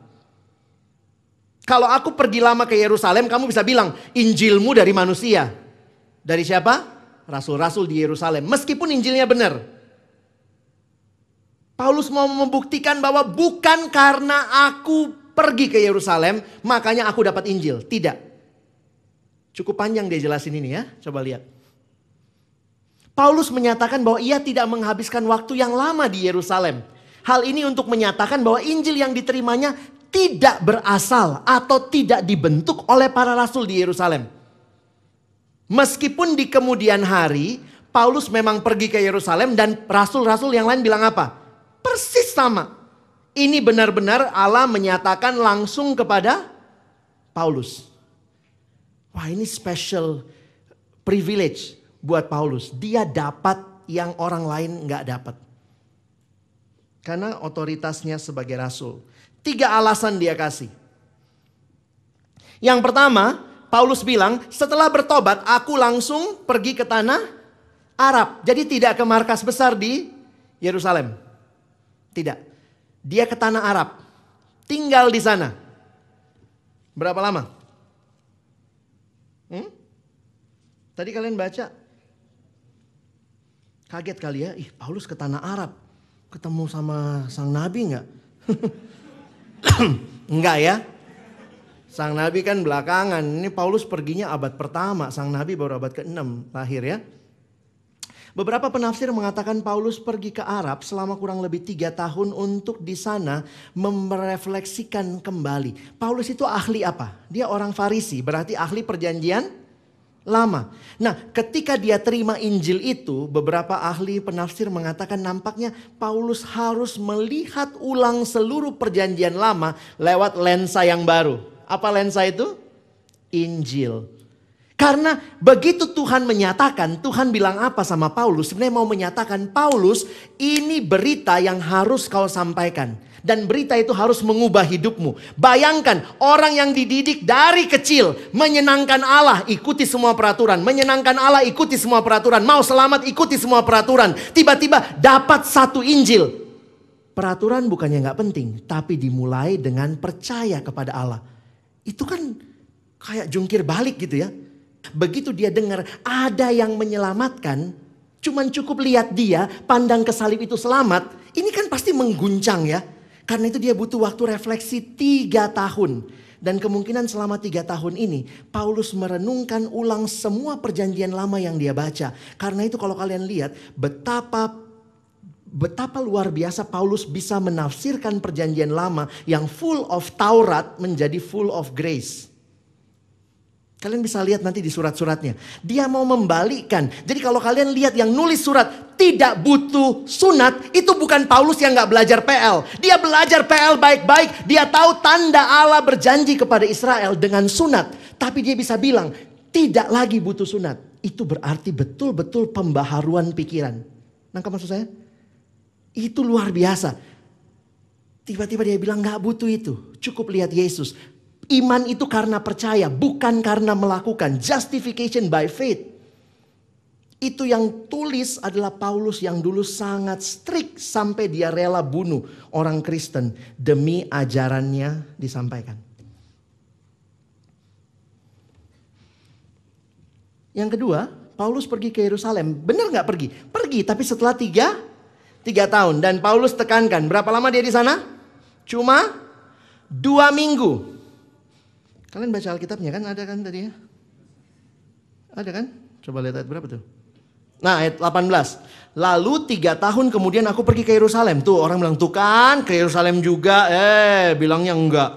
Kalau aku pergi lama ke Yerusalem, kamu bisa bilang, Injilmu dari manusia. Dari siapa? Rasul-rasul di Yerusalem. Meskipun Injilnya benar. Paulus mau membuktikan bahwa bukan karena aku pergi ke Yerusalem, makanya aku dapat Injil. Tidak. Cukup panjang dia jelasin ini ya, coba lihat. Paulus menyatakan bahwa ia tidak menghabiskan waktu yang lama di Yerusalem. Hal ini untuk menyatakan bahwa Injil yang diterimanya tidak berasal atau tidak dibentuk oleh para rasul di Yerusalem. Meskipun di kemudian hari Paulus memang pergi ke Yerusalem dan rasul-rasul yang lain bilang apa? Persis sama. Ini benar-benar Allah menyatakan langsung kepada Paulus. Wah ini special privilege buat Paulus. Dia dapat yang orang lain nggak dapat. Karena otoritasnya sebagai rasul. Tiga alasan dia kasih. Yang pertama, Paulus bilang, setelah bertobat aku langsung pergi ke tanah Arab. Jadi tidak ke markas besar di Yerusalem. Tidak. Dia ke tanah Arab. Tinggal di sana. Berapa lama? Hmm? Tadi kalian baca. Kaget kali ya, ih Paulus ke tanah Arab. Ketemu sama sang nabi enggak? enggak [COUGHS] ya. Sang nabi kan belakangan. Ini Paulus perginya abad pertama. Sang nabi baru abad ke-6 lahir ya. Beberapa penafsir mengatakan Paulus pergi ke Arab selama kurang lebih tiga tahun untuk di sana merefleksikan kembali. Paulus itu ahli apa? Dia orang Farisi, berarti ahli perjanjian lama. Nah, ketika dia terima Injil itu, beberapa ahli penafsir mengatakan nampaknya Paulus harus melihat ulang seluruh perjanjian lama lewat lensa yang baru. Apa lensa itu? Injil. Karena begitu Tuhan menyatakan, Tuhan bilang apa sama Paulus? Sebenarnya mau menyatakan, Paulus ini berita yang harus kau sampaikan. Dan berita itu harus mengubah hidupmu. Bayangkan orang yang dididik dari kecil menyenangkan Allah, ikuti semua peraturan. Menyenangkan Allah, ikuti semua peraturan. Mau selamat, ikuti semua peraturan. Tiba-tiba dapat satu Injil. Peraturan bukannya nggak penting, tapi dimulai dengan percaya kepada Allah. Itu kan kayak jungkir balik gitu ya. Begitu dia dengar ada yang menyelamatkan, cuman cukup lihat dia pandang ke salib itu selamat, ini kan pasti mengguncang ya. Karena itu dia butuh waktu refleksi tiga tahun. Dan kemungkinan selama tiga tahun ini Paulus merenungkan ulang semua perjanjian lama yang dia baca. Karena itu kalau kalian lihat betapa betapa luar biasa Paulus bisa menafsirkan perjanjian lama yang full of Taurat menjadi full of grace. Kalian bisa lihat nanti di surat-suratnya. Dia mau membalikkan. Jadi kalau kalian lihat yang nulis surat tidak butuh sunat. Itu bukan Paulus yang gak belajar PL. Dia belajar PL baik-baik. Dia tahu tanda Allah berjanji kepada Israel dengan sunat. Tapi dia bisa bilang tidak lagi butuh sunat. Itu berarti betul-betul pembaharuan pikiran. Nangkap maksud saya? Itu luar biasa. Tiba-tiba dia bilang gak butuh itu. Cukup lihat Yesus. Iman itu karena percaya, bukan karena melakukan. Justification by faith. Itu yang tulis adalah Paulus yang dulu sangat strict sampai dia rela bunuh orang Kristen demi ajarannya disampaikan. Yang kedua, Paulus pergi ke Yerusalem. Benar nggak pergi? Pergi, tapi setelah tiga, tiga tahun. Dan Paulus tekankan, berapa lama dia di sana? Cuma dua minggu. Kalian baca Alkitabnya kan ada kan tadi ya? Ada kan? Coba lihat ayat berapa tuh? Nah ayat 18. Lalu tiga tahun kemudian aku pergi ke Yerusalem. Tuh orang bilang tuh kan ke Yerusalem juga. Eh bilangnya enggak.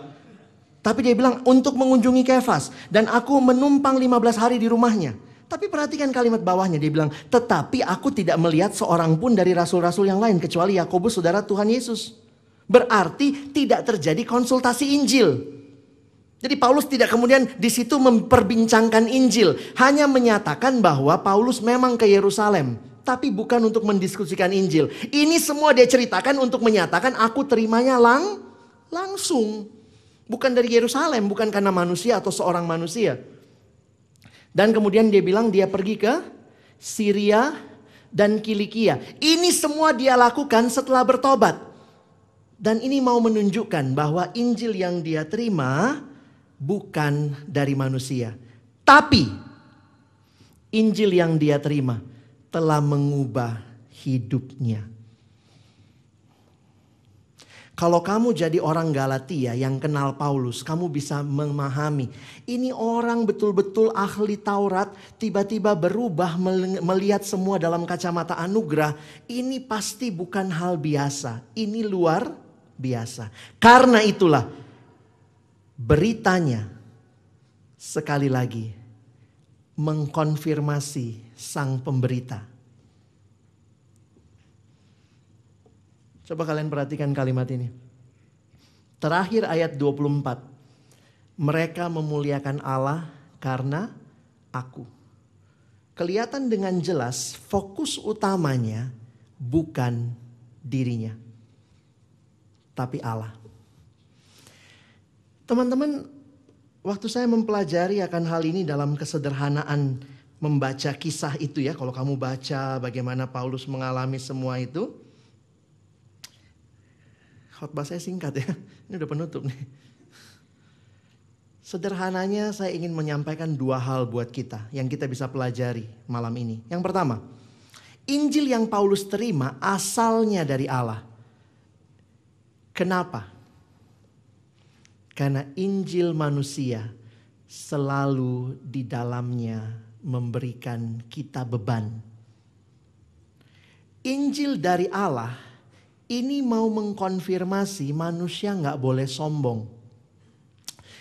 Tapi dia bilang untuk mengunjungi Kefas. Dan aku menumpang 15 hari di rumahnya. Tapi perhatikan kalimat bawahnya. Dia bilang tetapi aku tidak melihat seorang pun dari rasul-rasul yang lain. Kecuali Yakobus saudara Tuhan Yesus. Berarti tidak terjadi konsultasi Injil. Jadi Paulus tidak kemudian di situ memperbincangkan Injil, hanya menyatakan bahwa Paulus memang ke Yerusalem, tapi bukan untuk mendiskusikan Injil. Ini semua dia ceritakan untuk menyatakan aku terimanya lang langsung. Bukan dari Yerusalem, bukan karena manusia atau seorang manusia. Dan kemudian dia bilang dia pergi ke Syria dan Kilikia. Ini semua dia lakukan setelah bertobat. Dan ini mau menunjukkan bahwa Injil yang dia terima bukan dari manusia. Tapi Injil yang dia terima telah mengubah hidupnya. Kalau kamu jadi orang Galatia yang kenal Paulus, kamu bisa memahami. Ini orang betul-betul ahli Taurat, tiba-tiba berubah melihat semua dalam kacamata anugerah. Ini pasti bukan hal biasa, ini luar biasa. Karena itulah beritanya sekali lagi mengkonfirmasi sang pemberita. Coba kalian perhatikan kalimat ini. Terakhir ayat 24. Mereka memuliakan Allah karena aku. Kelihatan dengan jelas fokus utamanya bukan dirinya. Tapi Allah. Teman-teman, waktu saya mempelajari akan hal ini dalam kesederhanaan membaca kisah itu ya, kalau kamu baca bagaimana Paulus mengalami semua itu. Khotbah saya singkat ya, [LAUGHS] ini udah penutup nih. Sederhananya saya ingin menyampaikan dua hal buat kita yang kita bisa pelajari malam ini. Yang pertama, Injil yang Paulus terima asalnya dari Allah. Kenapa? Karena Injil manusia selalu di dalamnya memberikan kita beban. Injil dari Allah ini mau mengkonfirmasi manusia nggak boleh sombong.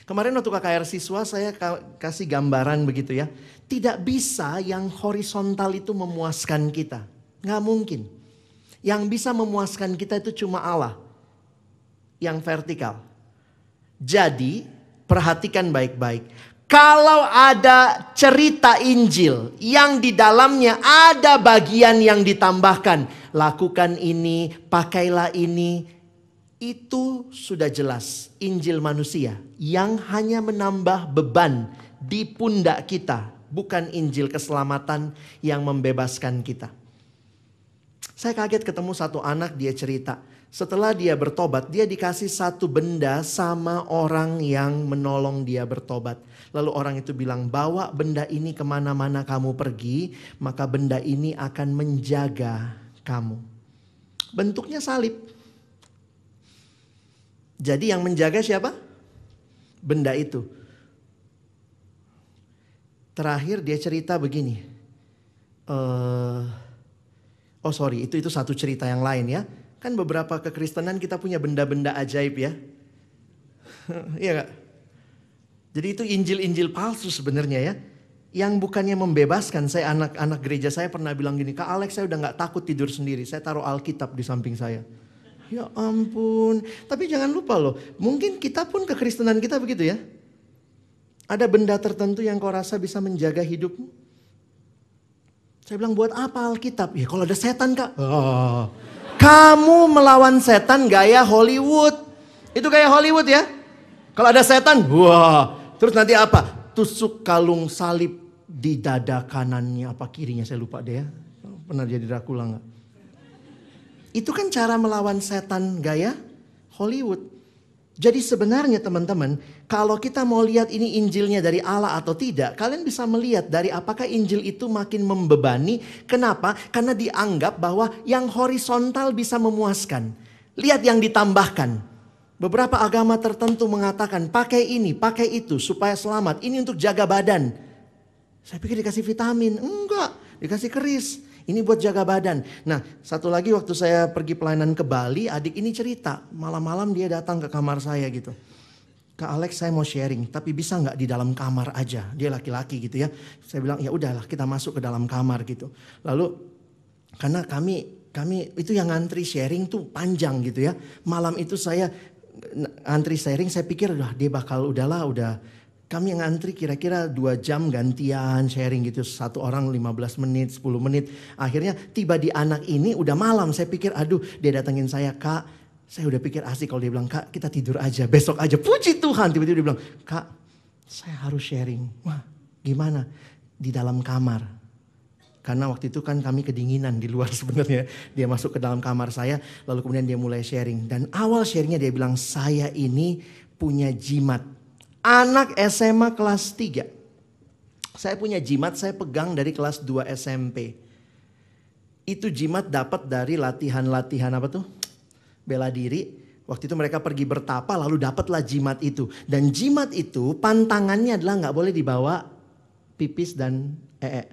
Kemarin waktu KKR siswa saya kasih gambaran begitu ya. Tidak bisa yang horizontal itu memuaskan kita. Nggak mungkin. Yang bisa memuaskan kita itu cuma Allah. Yang vertikal. Jadi perhatikan baik-baik. Kalau ada cerita Injil yang di dalamnya ada bagian yang ditambahkan, lakukan ini, pakailah ini, itu sudah jelas Injil manusia yang hanya menambah beban di pundak kita, bukan Injil keselamatan yang membebaskan kita. Saya kaget ketemu satu anak dia cerita, setelah dia bertobat, dia dikasih satu benda sama orang yang menolong dia bertobat. Lalu orang itu bilang, bawa benda ini ke mana-mana kamu pergi, maka benda ini akan menjaga kamu. Bentuknya salib. Jadi yang menjaga siapa? Benda itu. Terakhir dia cerita begini. Uh, oh sorry, itu itu satu cerita yang lain ya. Kan beberapa kekristenan kita punya benda-benda ajaib ya. [LAUGHS] Iya gak? Jadi itu Injil-Injil palsu sebenarnya ya. Yang bukannya membebaskan, saya anak-anak gereja saya pernah bilang gini, Kak Alex saya udah gak takut tidur sendiri, saya taruh Alkitab di samping saya. Ya ampun, tapi jangan lupa loh, mungkin kita pun kekristenan kita begitu ya. Ada benda tertentu yang kau rasa bisa menjaga hidupmu? Saya bilang buat apa Alkitab? Ya kalau ada setan kak. Oh. Kamu melawan setan gaya Hollywood. Itu gaya Hollywood ya. Kalau ada setan, wah. Terus nanti apa? Tusuk kalung salib di dada kanannya apa kirinya saya lupa deh ya. Pernah jadi Dracula nggak? Itu kan cara melawan setan gaya Hollywood. Jadi sebenarnya teman-teman, kalau kita mau lihat ini Injilnya dari Allah atau tidak, kalian bisa melihat dari apakah Injil itu makin membebani. Kenapa? Karena dianggap bahwa yang horizontal bisa memuaskan. Lihat yang ditambahkan. Beberapa agama tertentu mengatakan pakai ini, pakai itu supaya selamat. Ini untuk jaga badan. Saya pikir dikasih vitamin. Enggak, dikasih keris. Ini buat jaga badan. Nah, satu lagi waktu saya pergi pelayanan ke Bali, adik ini cerita. Malam-malam dia datang ke kamar saya gitu. Kak Alex saya mau sharing, tapi bisa nggak di dalam kamar aja? Dia laki-laki gitu ya. Saya bilang ya udahlah kita masuk ke dalam kamar gitu. Lalu karena kami kami itu yang ngantri sharing tuh panjang gitu ya. Malam itu saya antri sharing, saya pikir udah dia bakal udahlah udah kami yang antri kira-kira dua jam gantian sharing gitu. Satu orang 15 menit, 10 menit. Akhirnya tiba di anak ini udah malam. Saya pikir aduh dia datengin saya kak. Saya udah pikir asik kalau dia bilang kak kita tidur aja besok aja. Puji Tuhan tiba-tiba dia bilang kak saya harus sharing. Wah gimana? Di dalam kamar. Karena waktu itu kan kami kedinginan di luar [LAUGHS] sebenarnya. Dia masuk ke dalam kamar saya lalu kemudian dia mulai sharing. Dan awal sharingnya dia bilang saya ini punya jimat anak SMA kelas 3. Saya punya jimat, saya pegang dari kelas 2 SMP. Itu jimat dapat dari latihan-latihan apa tuh? Bela diri. Waktu itu mereka pergi bertapa lalu dapatlah jimat itu. Dan jimat itu pantangannya adalah nggak boleh dibawa pipis dan ee.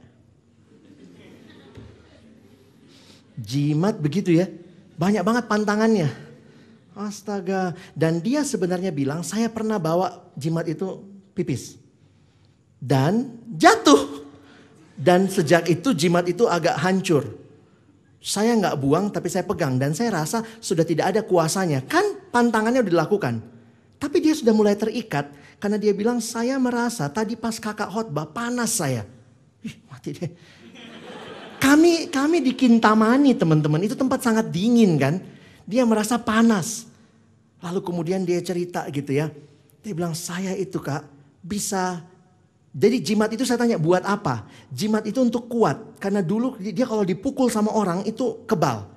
Jimat begitu ya. Banyak banget pantangannya. Astaga. Dan dia sebenarnya bilang, saya pernah bawa jimat itu pipis. Dan jatuh. Dan sejak itu jimat itu agak hancur. Saya nggak buang tapi saya pegang. Dan saya rasa sudah tidak ada kuasanya. Kan pantangannya udah dilakukan. Tapi dia sudah mulai terikat. Karena dia bilang, saya merasa tadi pas kakak khotbah panas saya. Ih mati deh. Kami kami di Kintamani teman-teman. Itu tempat sangat dingin kan. Dia merasa panas. Lalu kemudian dia cerita gitu ya. Dia bilang saya itu kak bisa. Jadi jimat itu saya tanya buat apa? Jimat itu untuk kuat. Karena dulu dia kalau dipukul sama orang itu kebal.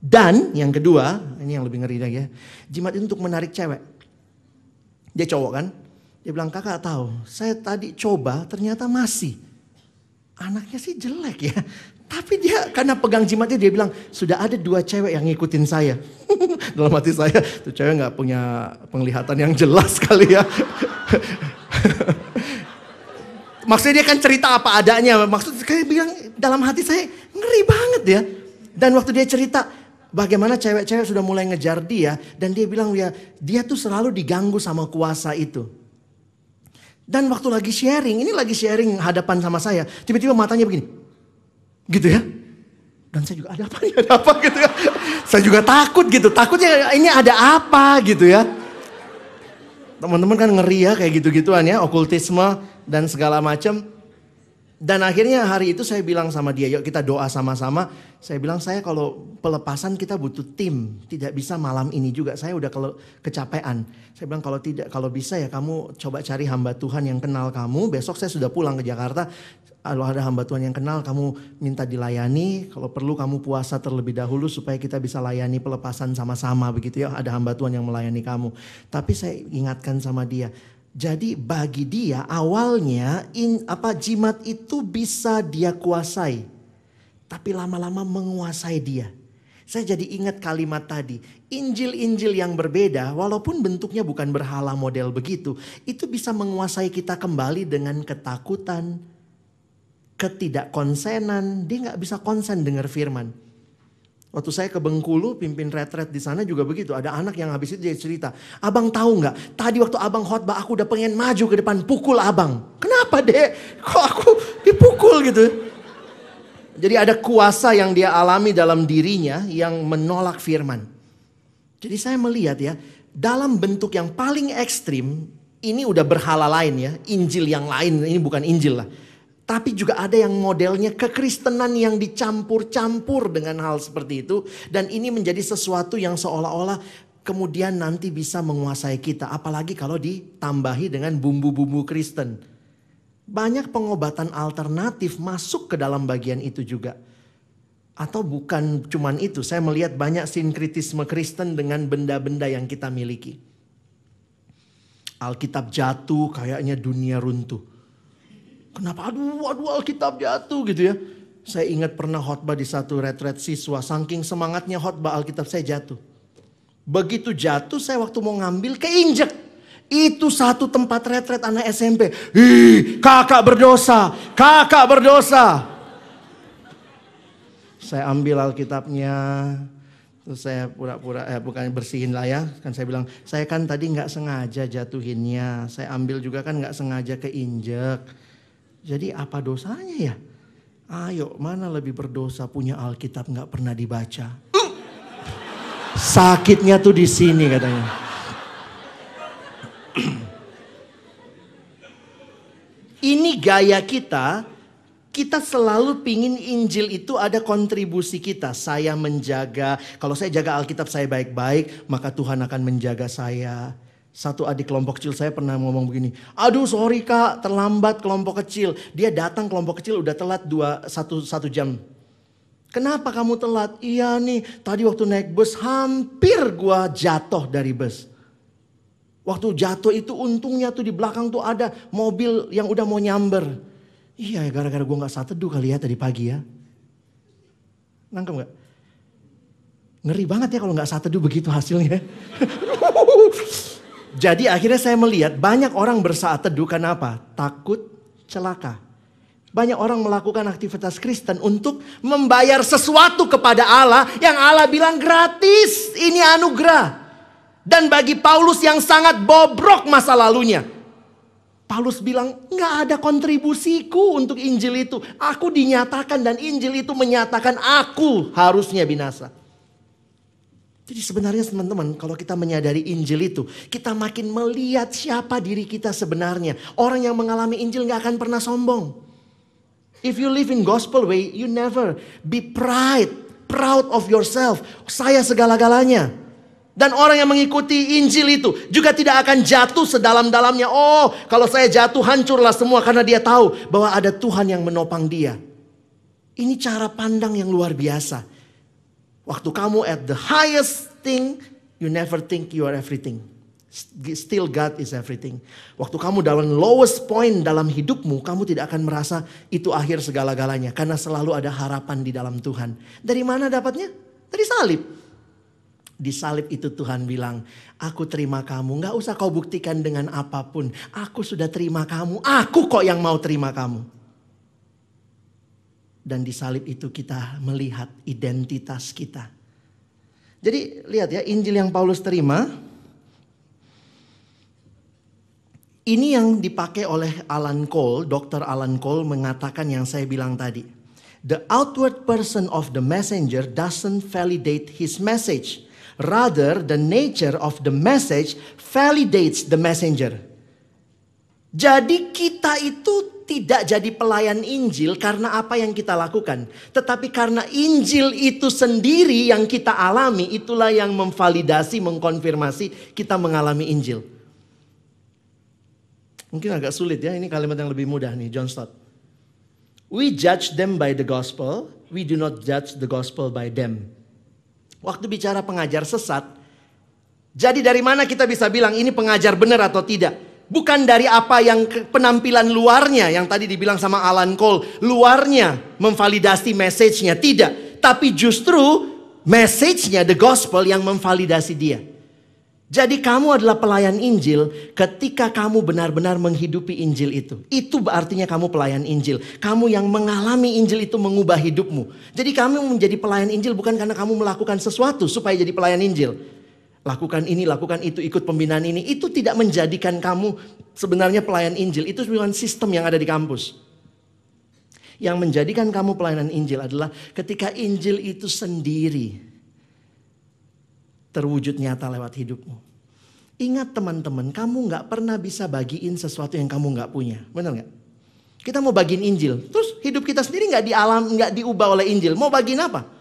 Dan yang kedua, ini yang lebih ngeri lagi ya. Jimat itu untuk menarik cewek. Dia cowok kan? Dia bilang kakak tahu, saya tadi coba ternyata masih. Anaknya sih jelek ya. Tapi dia karena pegang jimatnya dia bilang sudah ada dua cewek yang ngikutin saya. [LAUGHS] Dalam hati saya tuh cewek nggak punya penglihatan yang jelas kali ya. [LAUGHS] Maksudnya dia kan cerita apa adanya. Maksud kayak bilang dalam hati saya ngeri banget ya. Dan waktu dia cerita bagaimana cewek-cewek sudah mulai ngejar dia dan dia bilang ya dia tuh selalu diganggu sama kuasa itu. Dan waktu lagi sharing, ini lagi sharing hadapan sama saya, tiba-tiba matanya begini. Gitu ya. Dan saya juga ada apa nih, ada apa [LAUGHS] gitu ya. Saya juga takut gitu, takutnya ini ada apa gitu ya. Teman-teman kan ngeri ya kayak gitu-gituan ya, okultisme dan segala macam. Dan akhirnya hari itu saya bilang sama dia, yuk kita doa sama-sama. Saya bilang saya kalau pelepasan kita butuh tim, tidak bisa malam ini juga. Saya udah kalau kecapean. Saya bilang kalau tidak, kalau bisa ya kamu coba cari hamba Tuhan yang kenal kamu. Besok saya sudah pulang ke Jakarta. Kalau ada hamba Tuhan yang kenal, kamu minta dilayani. Kalau perlu kamu puasa terlebih dahulu supaya kita bisa layani pelepasan sama-sama begitu ya. Ada hamba Tuhan yang melayani kamu. Tapi saya ingatkan sama dia, jadi bagi dia awalnya in, apa jimat itu bisa dia kuasai. Tapi lama-lama menguasai dia. Saya jadi ingat kalimat tadi. Injil-injil yang berbeda walaupun bentuknya bukan berhala model begitu. Itu bisa menguasai kita kembali dengan ketakutan. Ketidakkonsenan. Dia nggak bisa konsen dengar firman. Waktu saya ke Bengkulu, pimpin retret di sana juga begitu. Ada anak yang habis itu dia cerita, abang tahu nggak? Tadi waktu abang khotbah aku udah pengen maju ke depan pukul abang. Kenapa deh? Kok aku dipukul gitu? Jadi ada kuasa yang dia alami dalam dirinya yang menolak firman. Jadi saya melihat ya, dalam bentuk yang paling ekstrim, ini udah berhala lain ya, Injil yang lain, ini bukan Injil lah. Tapi juga ada yang modelnya kekristenan yang dicampur-campur dengan hal seperti itu. Dan ini menjadi sesuatu yang seolah-olah kemudian nanti bisa menguasai kita. Apalagi kalau ditambahi dengan bumbu-bumbu Kristen. Banyak pengobatan alternatif masuk ke dalam bagian itu juga. Atau bukan cuman itu, saya melihat banyak sinkritisme Kristen dengan benda-benda yang kita miliki. Alkitab jatuh, kayaknya dunia runtuh. Kenapa aduh aduh Alkitab jatuh gitu ya. Saya ingat pernah khotbah di satu retret siswa. Saking semangatnya khotbah Alkitab saya jatuh. Begitu jatuh saya waktu mau ngambil keinjek. Itu satu tempat retret anak SMP. Ih kakak berdosa. Kakak berdosa. Saya ambil Alkitabnya. Terus saya pura-pura, eh bukan bersihin lah ya. Kan saya bilang, saya kan tadi nggak sengaja jatuhinnya. Saya ambil juga kan nggak sengaja keinjek. Jadi apa dosanya ya? Ayo mana lebih berdosa punya Alkitab nggak pernah dibaca. Sakitnya tuh di sini katanya. Ini gaya kita, kita selalu pingin Injil itu ada kontribusi kita. Saya menjaga, kalau saya jaga Alkitab saya baik-baik, maka Tuhan akan menjaga saya. Satu adik kelompok kecil saya pernah ngomong begini, aduh sorry kak terlambat kelompok kecil. Dia datang kelompok kecil udah telat dua, satu, satu jam. Kenapa kamu telat? Iya nih tadi waktu naik bus hampir gua jatuh dari bus. Waktu jatuh itu untungnya tuh di belakang tuh ada mobil yang udah mau nyamber. Iya gara-gara gua gak saat teduh kali ya tadi pagi ya. Nangkep gak? Ngeri banget ya kalau gak saat teduh begitu hasilnya. [LAUGHS] Jadi akhirnya saya melihat banyak orang bersaat teduh karena apa? Takut celaka. Banyak orang melakukan aktivitas Kristen untuk membayar sesuatu kepada Allah yang Allah bilang gratis. Ini anugerah. Dan bagi Paulus yang sangat bobrok masa lalunya. Paulus bilang nggak ada kontribusiku untuk Injil itu. Aku dinyatakan dan Injil itu menyatakan aku harusnya binasa. Jadi sebenarnya teman-teman kalau kita menyadari Injil itu. Kita makin melihat siapa diri kita sebenarnya. Orang yang mengalami Injil gak akan pernah sombong. If you live in gospel way, you never be pride, proud of yourself. Saya segala-galanya. Dan orang yang mengikuti Injil itu juga tidak akan jatuh sedalam-dalamnya. Oh, kalau saya jatuh hancurlah semua karena dia tahu bahwa ada Tuhan yang menopang dia. Ini cara pandang yang luar biasa. Waktu kamu at the highest thing, you never think you are everything. Still God is everything. Waktu kamu dalam lowest point dalam hidupmu, kamu tidak akan merasa itu akhir segala-galanya. Karena selalu ada harapan di dalam Tuhan. Dari mana dapatnya? Dari salib. Di salib itu Tuhan bilang, aku terima kamu. Gak usah kau buktikan dengan apa pun. Aku sudah terima kamu. Aku kok yang mau terima kamu. Dan di salib itu kita melihat identitas kita. Jadi lihat ya Injil yang Paulus terima. Ini yang dipakai oleh Alan Cole, Dr. Alan Cole mengatakan yang saya bilang tadi. The outward person of the messenger doesn't validate his message. Rather, the nature of the message validates the messenger. Jadi kita itu tidak jadi pelayan Injil karena apa yang kita lakukan. Tetapi karena Injil itu sendiri yang kita alami, itulah yang memvalidasi, mengkonfirmasi kita mengalami Injil. Mungkin agak sulit ya, ini kalimat yang lebih mudah nih, John Stott. We judge them by the gospel, we do not judge the gospel by them. Waktu bicara pengajar sesat, jadi dari mana kita bisa bilang ini pengajar benar atau tidak? Bukan dari apa yang penampilan luarnya yang tadi dibilang sama Alan Cole, luarnya memvalidasi message-nya, tidak. Tapi justru message-nya, the gospel yang memvalidasi dia. Jadi kamu adalah pelayan Injil ketika kamu benar-benar menghidupi Injil itu. Itu artinya kamu pelayan Injil. Kamu yang mengalami Injil itu mengubah hidupmu. Jadi kamu menjadi pelayan Injil bukan karena kamu melakukan sesuatu supaya jadi pelayan Injil. Lakukan ini, lakukan itu, ikut pembinaan ini. Itu tidak menjadikan kamu sebenarnya pelayan Injil. Itu bukan sistem yang ada di kampus. Yang menjadikan kamu pelayanan Injil adalah ketika Injil itu sendiri terwujud nyata lewat hidupmu. Ingat teman-teman, kamu nggak pernah bisa bagiin sesuatu yang kamu nggak punya, benar nggak? Kita mau bagiin Injil, terus hidup kita sendiri nggak di alam, nggak diubah oleh Injil. Mau bagiin apa?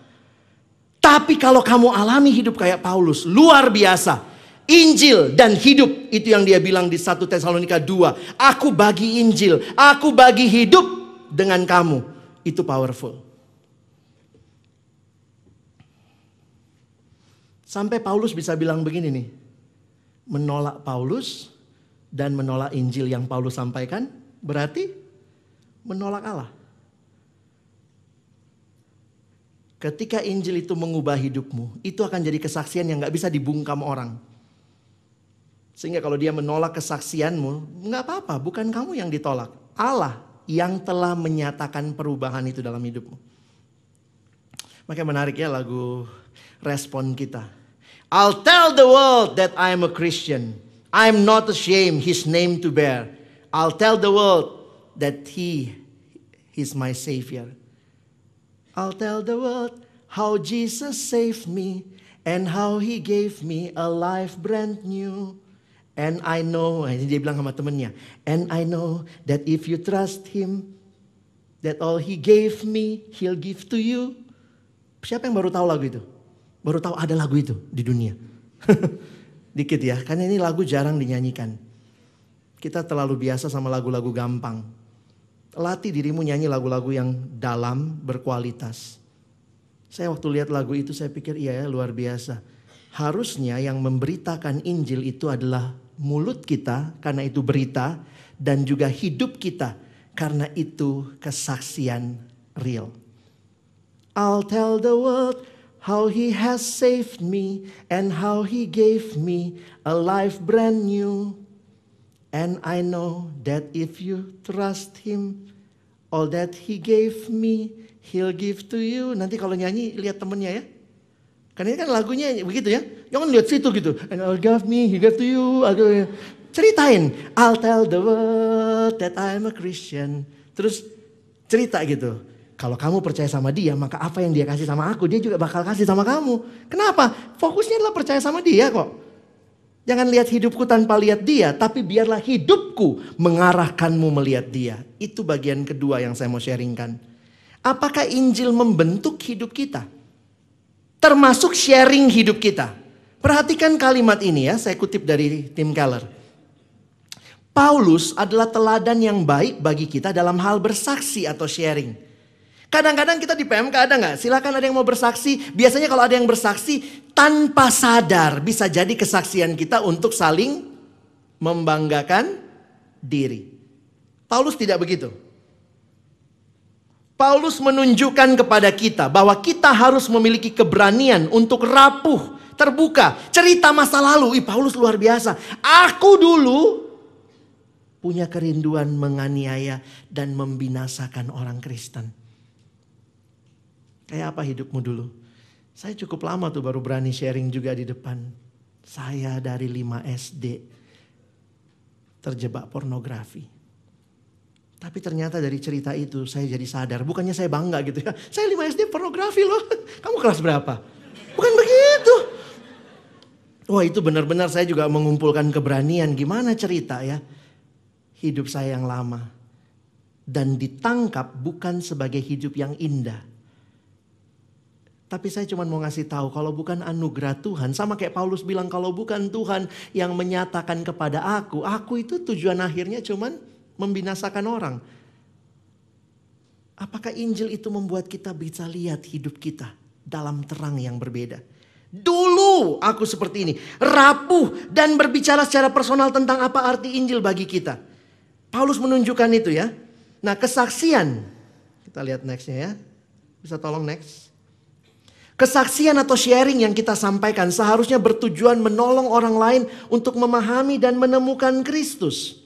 Tapi kalau kamu alami hidup kayak Paulus, luar biasa. Injil dan hidup itu yang dia bilang di 1 Tesalonika 2. Aku bagi Injil, aku bagi hidup dengan kamu. Itu powerful. Sampai Paulus bisa bilang begini nih. Menolak Paulus dan menolak Injil yang Paulus sampaikan berarti menolak Allah. Ketika Injil itu mengubah hidupmu, itu akan jadi kesaksian yang gak bisa dibungkam orang. Sehingga kalau dia menolak kesaksianmu, nggak apa-apa, bukan kamu yang ditolak. Allah yang telah menyatakan perubahan itu dalam hidupmu. Makanya menarik ya lagu respon kita. I'll tell the world that I'm a Christian. I'm not ashamed his name to bear. I'll tell the world that he is my savior. I'll tell the world how Jesus saved me and how he gave me a life brand new. And I know, ini dia bilang sama temennya, and I know that if you trust him, that all he gave me, he'll give to you. Siapa yang baru tahu lagu itu? Baru tahu ada lagu itu di dunia. [LAUGHS] Dikit ya, karena ini lagu jarang dinyanyikan. Kita terlalu biasa sama lagu-lagu gampang. Latih dirimu nyanyi lagu-lagu yang dalam, berkualitas. Saya waktu lihat lagu itu saya pikir iya ya luar biasa. Harusnya yang memberitakan Injil itu adalah mulut kita karena itu berita dan juga hidup kita karena itu kesaksian real. I'll tell the world how he has saved me and how he gave me a life brand new. And I know that if you trust him, all that he gave me, he'll give to you. Nanti kalau nyanyi lihat temennya ya. Karena ini kan lagunya begitu ya. Jangan lihat situ gitu. And I'll give me, he gave to you. Ceritain. I'll tell the world that I'm a Christian. Terus cerita gitu. Kalau kamu percaya sama dia, maka apa yang dia kasih sama aku, dia juga bakal kasih sama kamu. Kenapa? Fokusnya adalah percaya sama dia kok. Jangan lihat hidupku tanpa lihat dia, tapi biarlah hidupku mengarahkanmu melihat dia. Itu bagian kedua yang saya mau sharingkan. Apakah Injil membentuk hidup kita? termasuk sharing hidup kita. Perhatikan kalimat ini ya, saya kutip dari Tim Keller. Paulus adalah teladan yang baik bagi kita dalam hal bersaksi atau sharing. Kadang-kadang kita di PMK ada nggak? Silakan ada yang mau bersaksi. Biasanya kalau ada yang bersaksi tanpa sadar bisa jadi kesaksian kita untuk saling membanggakan diri. Paulus tidak begitu. Paulus menunjukkan kepada kita bahwa kita harus memiliki keberanian untuk rapuh, terbuka, cerita masa lalu. Ih, Paulus luar biasa. Aku dulu punya kerinduan menganiaya dan membinasakan orang Kristen. Kayak apa hidupmu dulu? Saya cukup lama tuh baru berani sharing juga di depan. Saya dari 5 SD terjebak pornografi. Tapi ternyata dari cerita itu saya jadi sadar. Bukannya saya bangga gitu ya. Saya 5 SD pornografi loh. Kamu kelas berapa? Bukan begitu. Wah itu benar-benar saya juga mengumpulkan keberanian. Gimana cerita ya? Hidup saya yang lama. Dan ditangkap bukan sebagai hidup yang indah. Tapi saya cuma mau ngasih tahu kalau bukan anugerah Tuhan. Sama kayak Paulus bilang kalau bukan Tuhan yang menyatakan kepada aku. Aku itu tujuan akhirnya cuman membinasakan orang. Apakah Injil itu membuat kita bisa lihat hidup kita dalam terang yang berbeda? Dulu aku seperti ini, rapuh dan berbicara secara personal tentang apa arti Injil bagi kita. Paulus menunjukkan itu ya. Nah kesaksian, kita lihat nextnya ya. Bisa tolong next. Kesaksian atau sharing yang kita sampaikan seharusnya bertujuan menolong orang lain untuk memahami dan menemukan Kristus.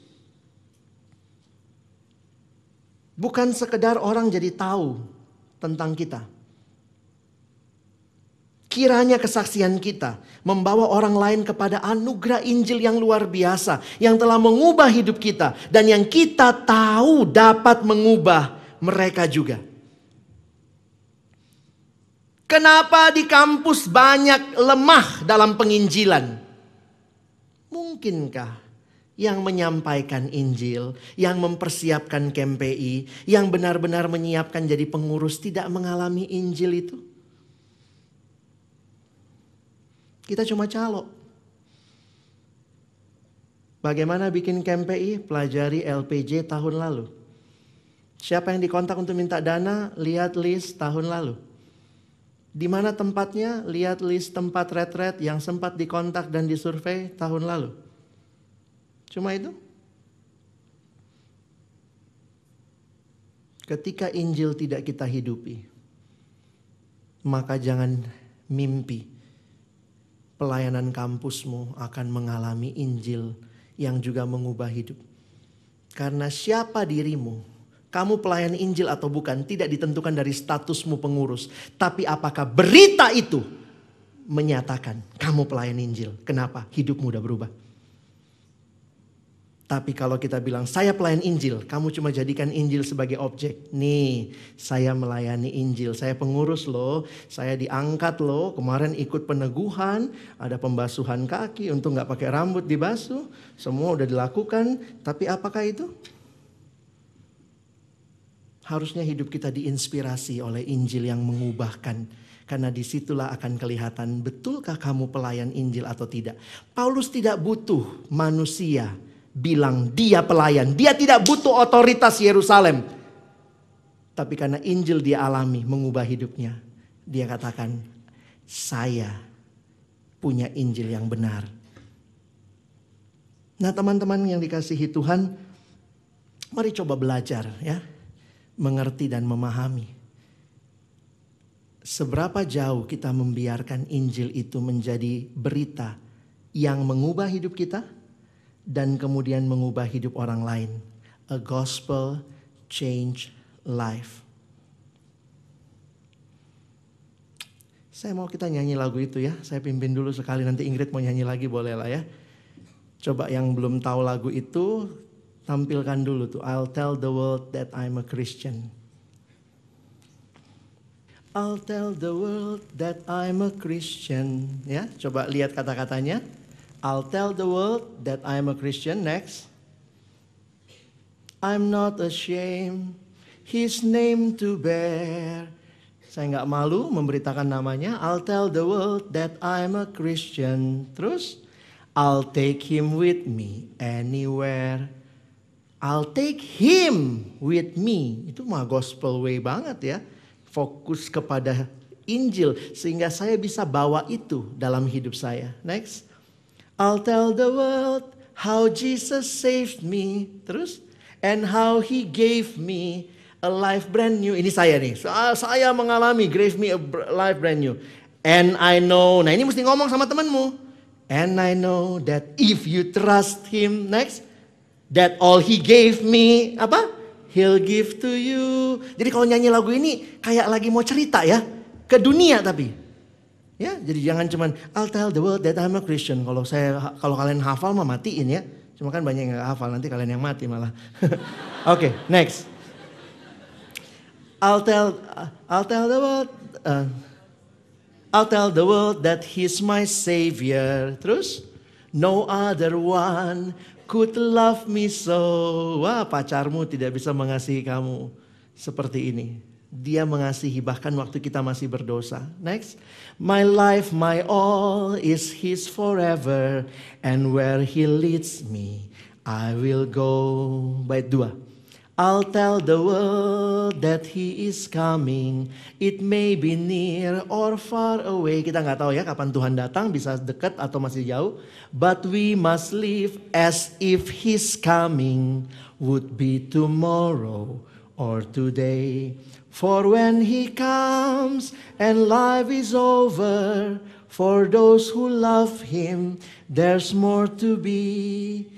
Bukan sekedar orang jadi tahu tentang kita. Kiranya kesaksian kita membawa orang lain kepada anugerah Injil yang luar biasa, yang telah mengubah hidup kita, dan yang kita tahu dapat mengubah mereka juga. Kenapa di kampus banyak lemah dalam penginjilan? Mungkinkah yang menyampaikan Injil, yang mempersiapkan KMPI, yang benar-benar menyiapkan jadi pengurus tidak mengalami Injil itu? Kita cuma calo. Bagaimana bikin KMPI? Pelajari LPJ tahun lalu. Siapa yang dikontak untuk minta dana? Lihat list tahun lalu. Di mana tempatnya? Lihat list tempat retret yang sempat dikontak dan disurvei tahun lalu. Cuma itu. Ketika Injil tidak kita hidupi, maka jangan mimpi pelayanan kampusmu akan mengalami Injil yang juga mengubah hidup. Karena siapa dirimu, kamu pelayan Injil atau bukan, tidak ditentukan dari statusmu pengurus. Tapi apakah berita itu menyatakan kamu pelayan Injil. Kenapa? Hidupmu udah berubah. Tapi kalau kita bilang saya pelayan Injil, kamu cuma jadikan Injil sebagai objek. Nih, saya melayani Injil, saya pengurus loh, saya diangkat loh. Kemarin ikut peneguhan, ada pembasuhan kaki untuk nggak pakai rambut dibasuh, semua udah dilakukan. Tapi apakah itu? Harusnya hidup kita diinspirasi oleh Injil yang mengubahkan. Karena di situlah akan kelihatan betulkah kamu pelayan Injil atau tidak. Paulus tidak butuh manusia bilang dia pelayan. Dia tidak butuh otoritas Yerusalem. Tapi karena Injil dia alami mengubah hidupnya. Dia katakan, saya punya Injil yang benar. Nah teman-teman yang dikasihi Tuhan, mari coba belajar ya. Mengerti dan memahami. Seberapa jauh kita membiarkan Injil itu menjadi berita yang mengubah hidup kita? dan kemudian mengubah hidup orang lain. A gospel change life. Saya mau kita nyanyi lagu itu ya. Saya pimpin dulu sekali nanti Ingrid mau nyanyi lagi boleh lah ya. Coba yang belum tahu lagu itu tampilkan dulu tuh. I'll tell the world that I'm a Christian. I'll tell the world that I'm a Christian. Ya, coba lihat kata-katanya. I'll tell the world that I'm a Christian. Next. I'm not ashamed his name to bear. Saya nggak malu memberitakan namanya. I'll tell the world that I'm a Christian. Terus, I'll take him with me anywhere. I'll take him with me. Itu mah gospel way banget ya. Fokus kepada Injil sehingga saya bisa bawa itu dalam hidup saya. Next. I'll tell the world how Jesus saved me. Terus, and how he gave me a life brand new. Ini saya nih, saya mengalami gave me a life brand new. And I know, nah ini mesti ngomong sama temanmu. And I know that if you trust him, next, that all he gave me, apa? He'll give to you. Jadi kalau nyanyi lagu ini kayak lagi mau cerita ya. Ke dunia tapi. Ya, jadi jangan cuman I'll tell the world that I'm a Christian. Kalau saya kalau kalian hafal mah matiin ya. Cuma kan banyak yang gak hafal nanti kalian yang mati malah. [LAUGHS] Oke, okay, next. I'll tell I'll tell the world uh, I'll tell the world that He's my Savior. Terus, no other one could love me so. Wah, pacarmu tidak bisa mengasihi kamu seperti ini. Dia mengasihi bahkan waktu kita masih berdosa. Next. My life, my all is His forever. And where He leads me, I will go. Bait dua. I'll tell the world that He is coming. It may be near or far away. Kita nggak tahu ya kapan Tuhan datang, bisa dekat atau masih jauh. But we must live as if His coming would be tomorrow or today. For when He comes and life is over, for those who love Him, there's more to be.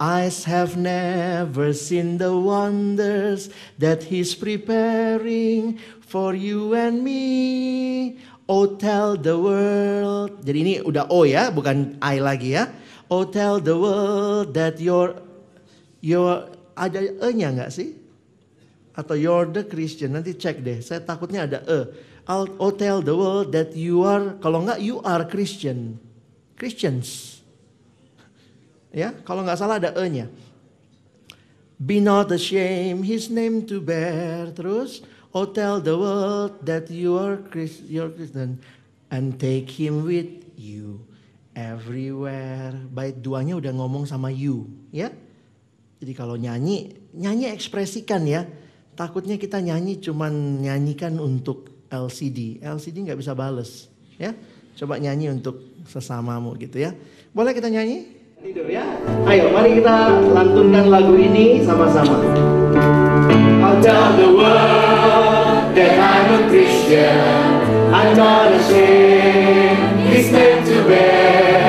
Eyes have never seen the wonders that He's preparing for you and me. Oh tell the world. Jadi ini udah O ya, bukan I lagi ya. Oh tell the world that your your ada E-nya nggak sih? Atau you're the Christian. Nanti cek deh. Saya takutnya ada E. I'll, oh tell the world that you are. Kalau nggak you are Christian. Christians. Ya, kalau nggak salah ada E-nya. Be not ashamed, His name to bear. Terus, oh tell the world that you are Christ, you're Christian, and take Him with you everywhere. Bait duanya udah ngomong sama you, ya. Jadi kalau nyanyi, nyanyi ekspresikan ya. Takutnya kita nyanyi cuman nyanyikan untuk LCD. LCD nggak bisa bales, ya. Coba nyanyi untuk sesamamu gitu ya. Boleh kita nyanyi? Tidur ya. Ayo mari kita lantunkan lagu ini sama-sama. I'll tell the world that I'm a Christian. I'm not ashamed. His name to bear.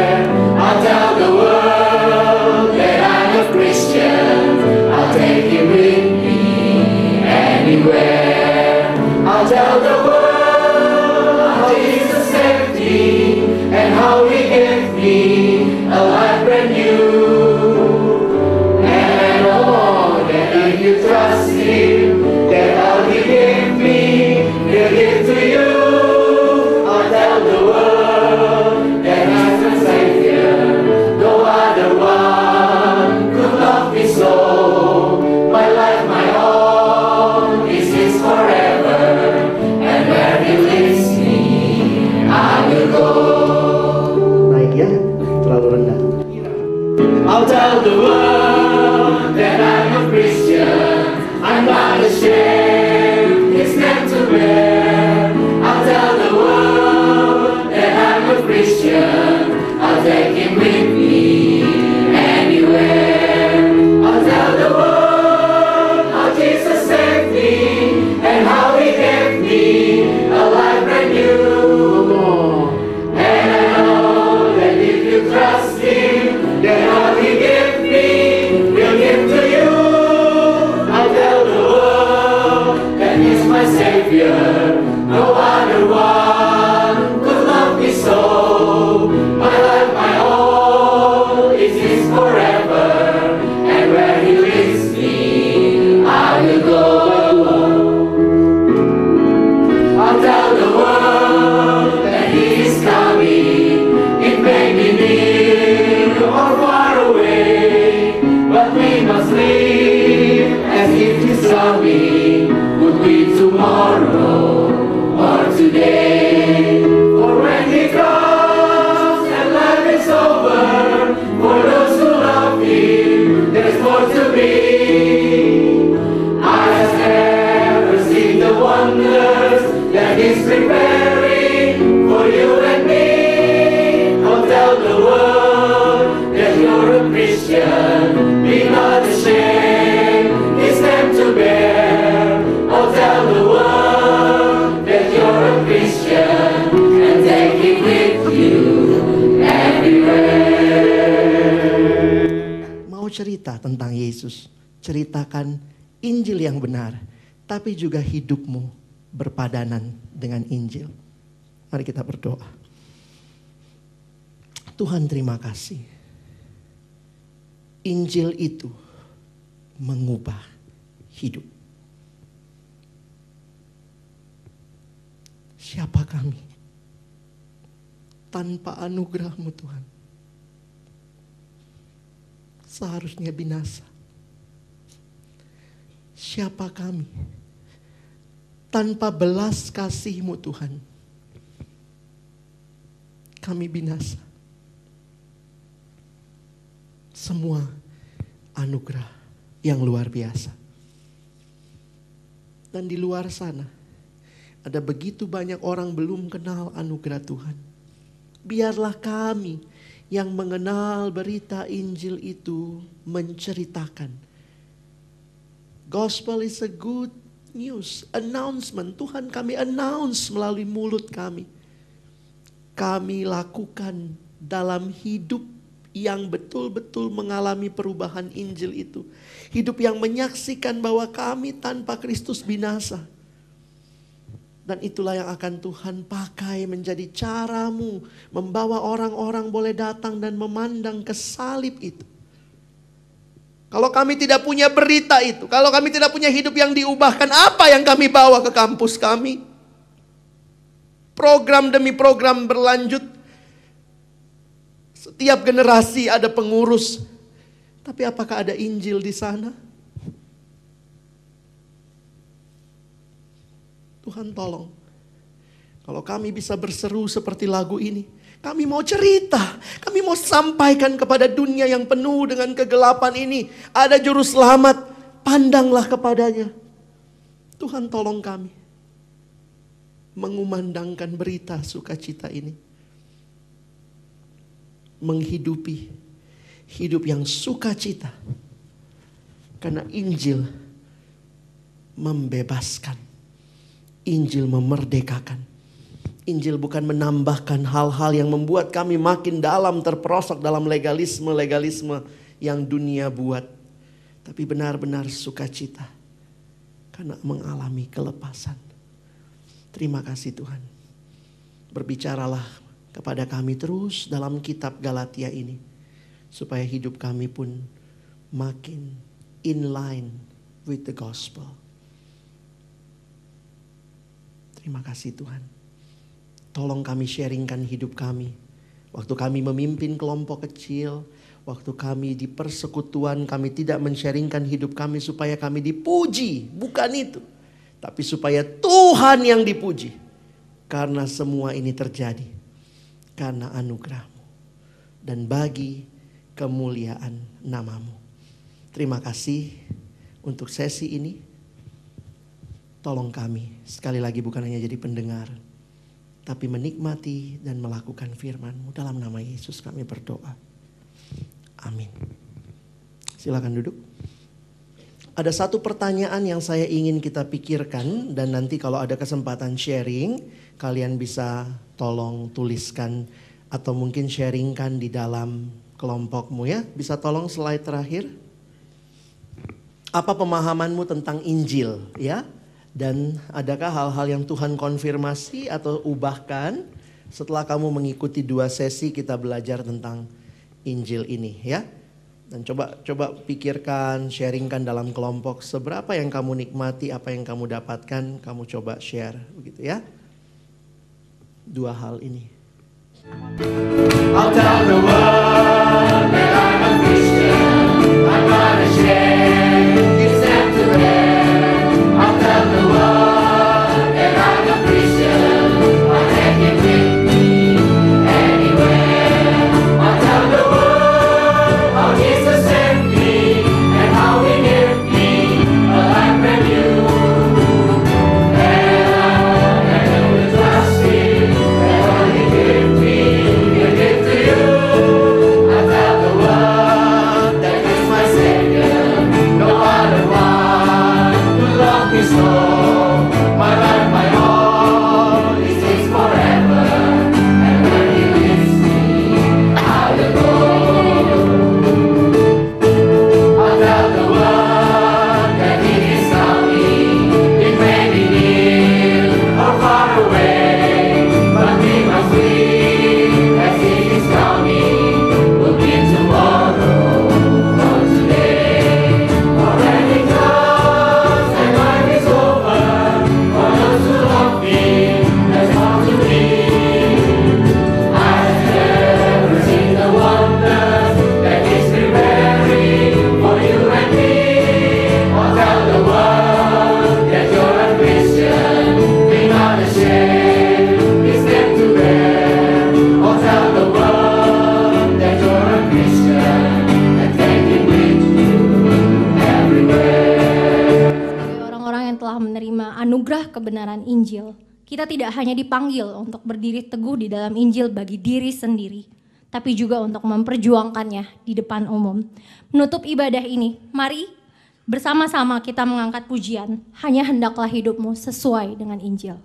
Cerita tentang Yesus, ceritakan Injil yang benar, tapi juga hidupmu berpadanan dengan Injil. Mari kita berdoa. Tuhan terima kasih. Injil itu mengubah hidup. Siapa kami? tanpa anugerahmu Tuhan. Seharusnya binasa. Siapa kami? Tanpa belas kasihmu Tuhan. Kami binasa. Semua anugerah yang luar biasa. Dan di luar sana, ada begitu banyak orang belum kenal anugerah Tuhan. Biarlah kami yang mengenal berita Injil itu menceritakan. Gospel is a good news, announcement. Tuhan kami announce melalui mulut kami. Kami lakukan dalam hidup yang betul-betul mengalami perubahan Injil itu. Hidup yang menyaksikan bahwa kami tanpa Kristus binasa. Dan itulah yang akan Tuhan pakai menjadi caramu membawa orang-orang boleh datang dan memandang ke salib itu. Kalau kami tidak punya berita itu, kalau kami tidak punya hidup yang diubahkan, apa yang kami bawa ke kampus kami? Program demi program berlanjut, setiap generasi ada pengurus. Tapi apakah ada Injil di sana? Tuhan tolong. Kalau kami bisa berseru seperti lagu ini. Kami mau cerita. Kami mau sampaikan kepada dunia yang penuh dengan kegelapan ini. Ada juru selamat. Pandanglah kepadanya. Tuhan tolong kami. Mengumandangkan berita sukacita ini menghidupi hidup yang sukacita. Karena Injil membebaskan. Injil memerdekakan. Injil bukan menambahkan hal-hal yang membuat kami makin dalam terperosok dalam legalisme-legalisme yang dunia buat. Tapi benar-benar sukacita. Karena mengalami kelepasan. Terima kasih Tuhan. Berbicaralah kepada kami terus dalam kitab Galatia ini. Supaya hidup kami pun makin in line with the gospel. Terima kasih Tuhan. Tolong kami sharingkan hidup kami. Waktu kami memimpin kelompok kecil, waktu kami di persekutuan, kami tidak men-sharingkan hidup kami supaya kami dipuji, bukan itu. Tapi supaya Tuhan yang dipuji. Karena semua ini terjadi karena anugerahmu dan bagi kemuliaan namamu. Terima kasih untuk sesi ini. Tolong kami sekali lagi bukan hanya jadi pendengar, tapi menikmati dan melakukan firman-Mu dalam nama Yesus kami berdoa. Amin. Silakan duduk. Ada satu pertanyaan yang saya ingin kita pikirkan dan nanti kalau ada kesempatan sharing, kalian bisa tolong tuliskan atau mungkin sharingkan di dalam kelompokmu ya. Bisa tolong slide terakhir. Apa pemahamanmu tentang Injil ya? Dan adakah hal-hal yang Tuhan konfirmasi atau ubahkan setelah kamu mengikuti dua sesi kita belajar tentang Injil ini ya? Dan coba coba pikirkan, sharingkan dalam kelompok seberapa yang kamu nikmati, apa yang kamu dapatkan, kamu coba share begitu ya dua hal ini. I'll tell the world that I'm a Kita tidak hanya dipanggil untuk berdiri teguh di dalam Injil bagi diri sendiri, tapi juga untuk memperjuangkannya di depan umum. Menutup ibadah ini, mari bersama-sama kita mengangkat pujian, hanya hendaklah hidupmu sesuai dengan Injil.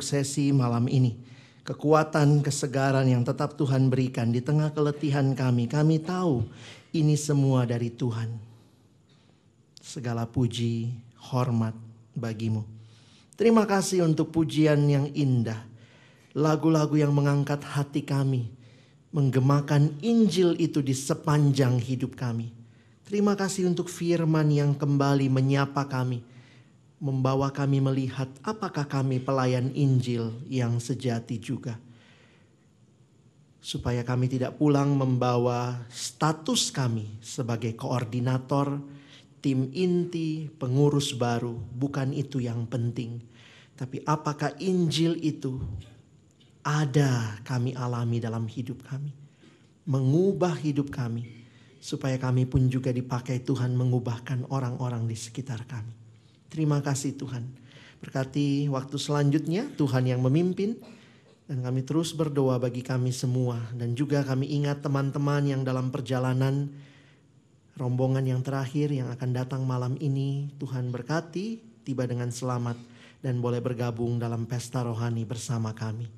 Untuk sesi malam ini. Kekuatan, kesegaran yang tetap Tuhan berikan di tengah keletihan kami. Kami tahu ini semua dari Tuhan. Segala puji, hormat bagimu. Terima kasih untuk pujian yang indah. Lagu-lagu yang mengangkat hati kami. Menggemakan Injil itu di sepanjang hidup kami. Terima kasih untuk firman yang kembali menyapa kami membawa kami melihat apakah kami pelayan Injil yang sejati juga. Supaya kami tidak pulang membawa status kami sebagai koordinator, tim inti, pengurus baru. Bukan itu yang penting. Tapi apakah Injil itu ada kami alami dalam hidup kami. Mengubah hidup kami. Supaya kami pun juga dipakai Tuhan mengubahkan orang-orang di sekitar kami. Terima kasih Tuhan. Berkati waktu selanjutnya Tuhan yang memimpin. Dan kami terus berdoa bagi kami semua. Dan juga kami ingat teman-teman yang dalam perjalanan rombongan yang terakhir yang akan datang malam ini. Tuhan berkati, tiba dengan selamat dan boleh bergabung dalam pesta rohani bersama kami.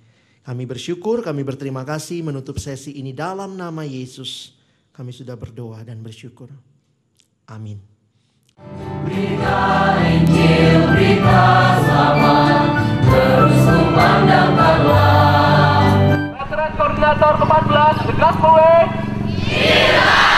Kami bersyukur, kami berterima kasih menutup sesi ini dalam nama Yesus. Kami sudah berdoa dan bersyukur. Amin. Berita Injil, berita selamat, terus kumandangkanlah. Veteran Koordinator 14, Gas Mulai. Hilang!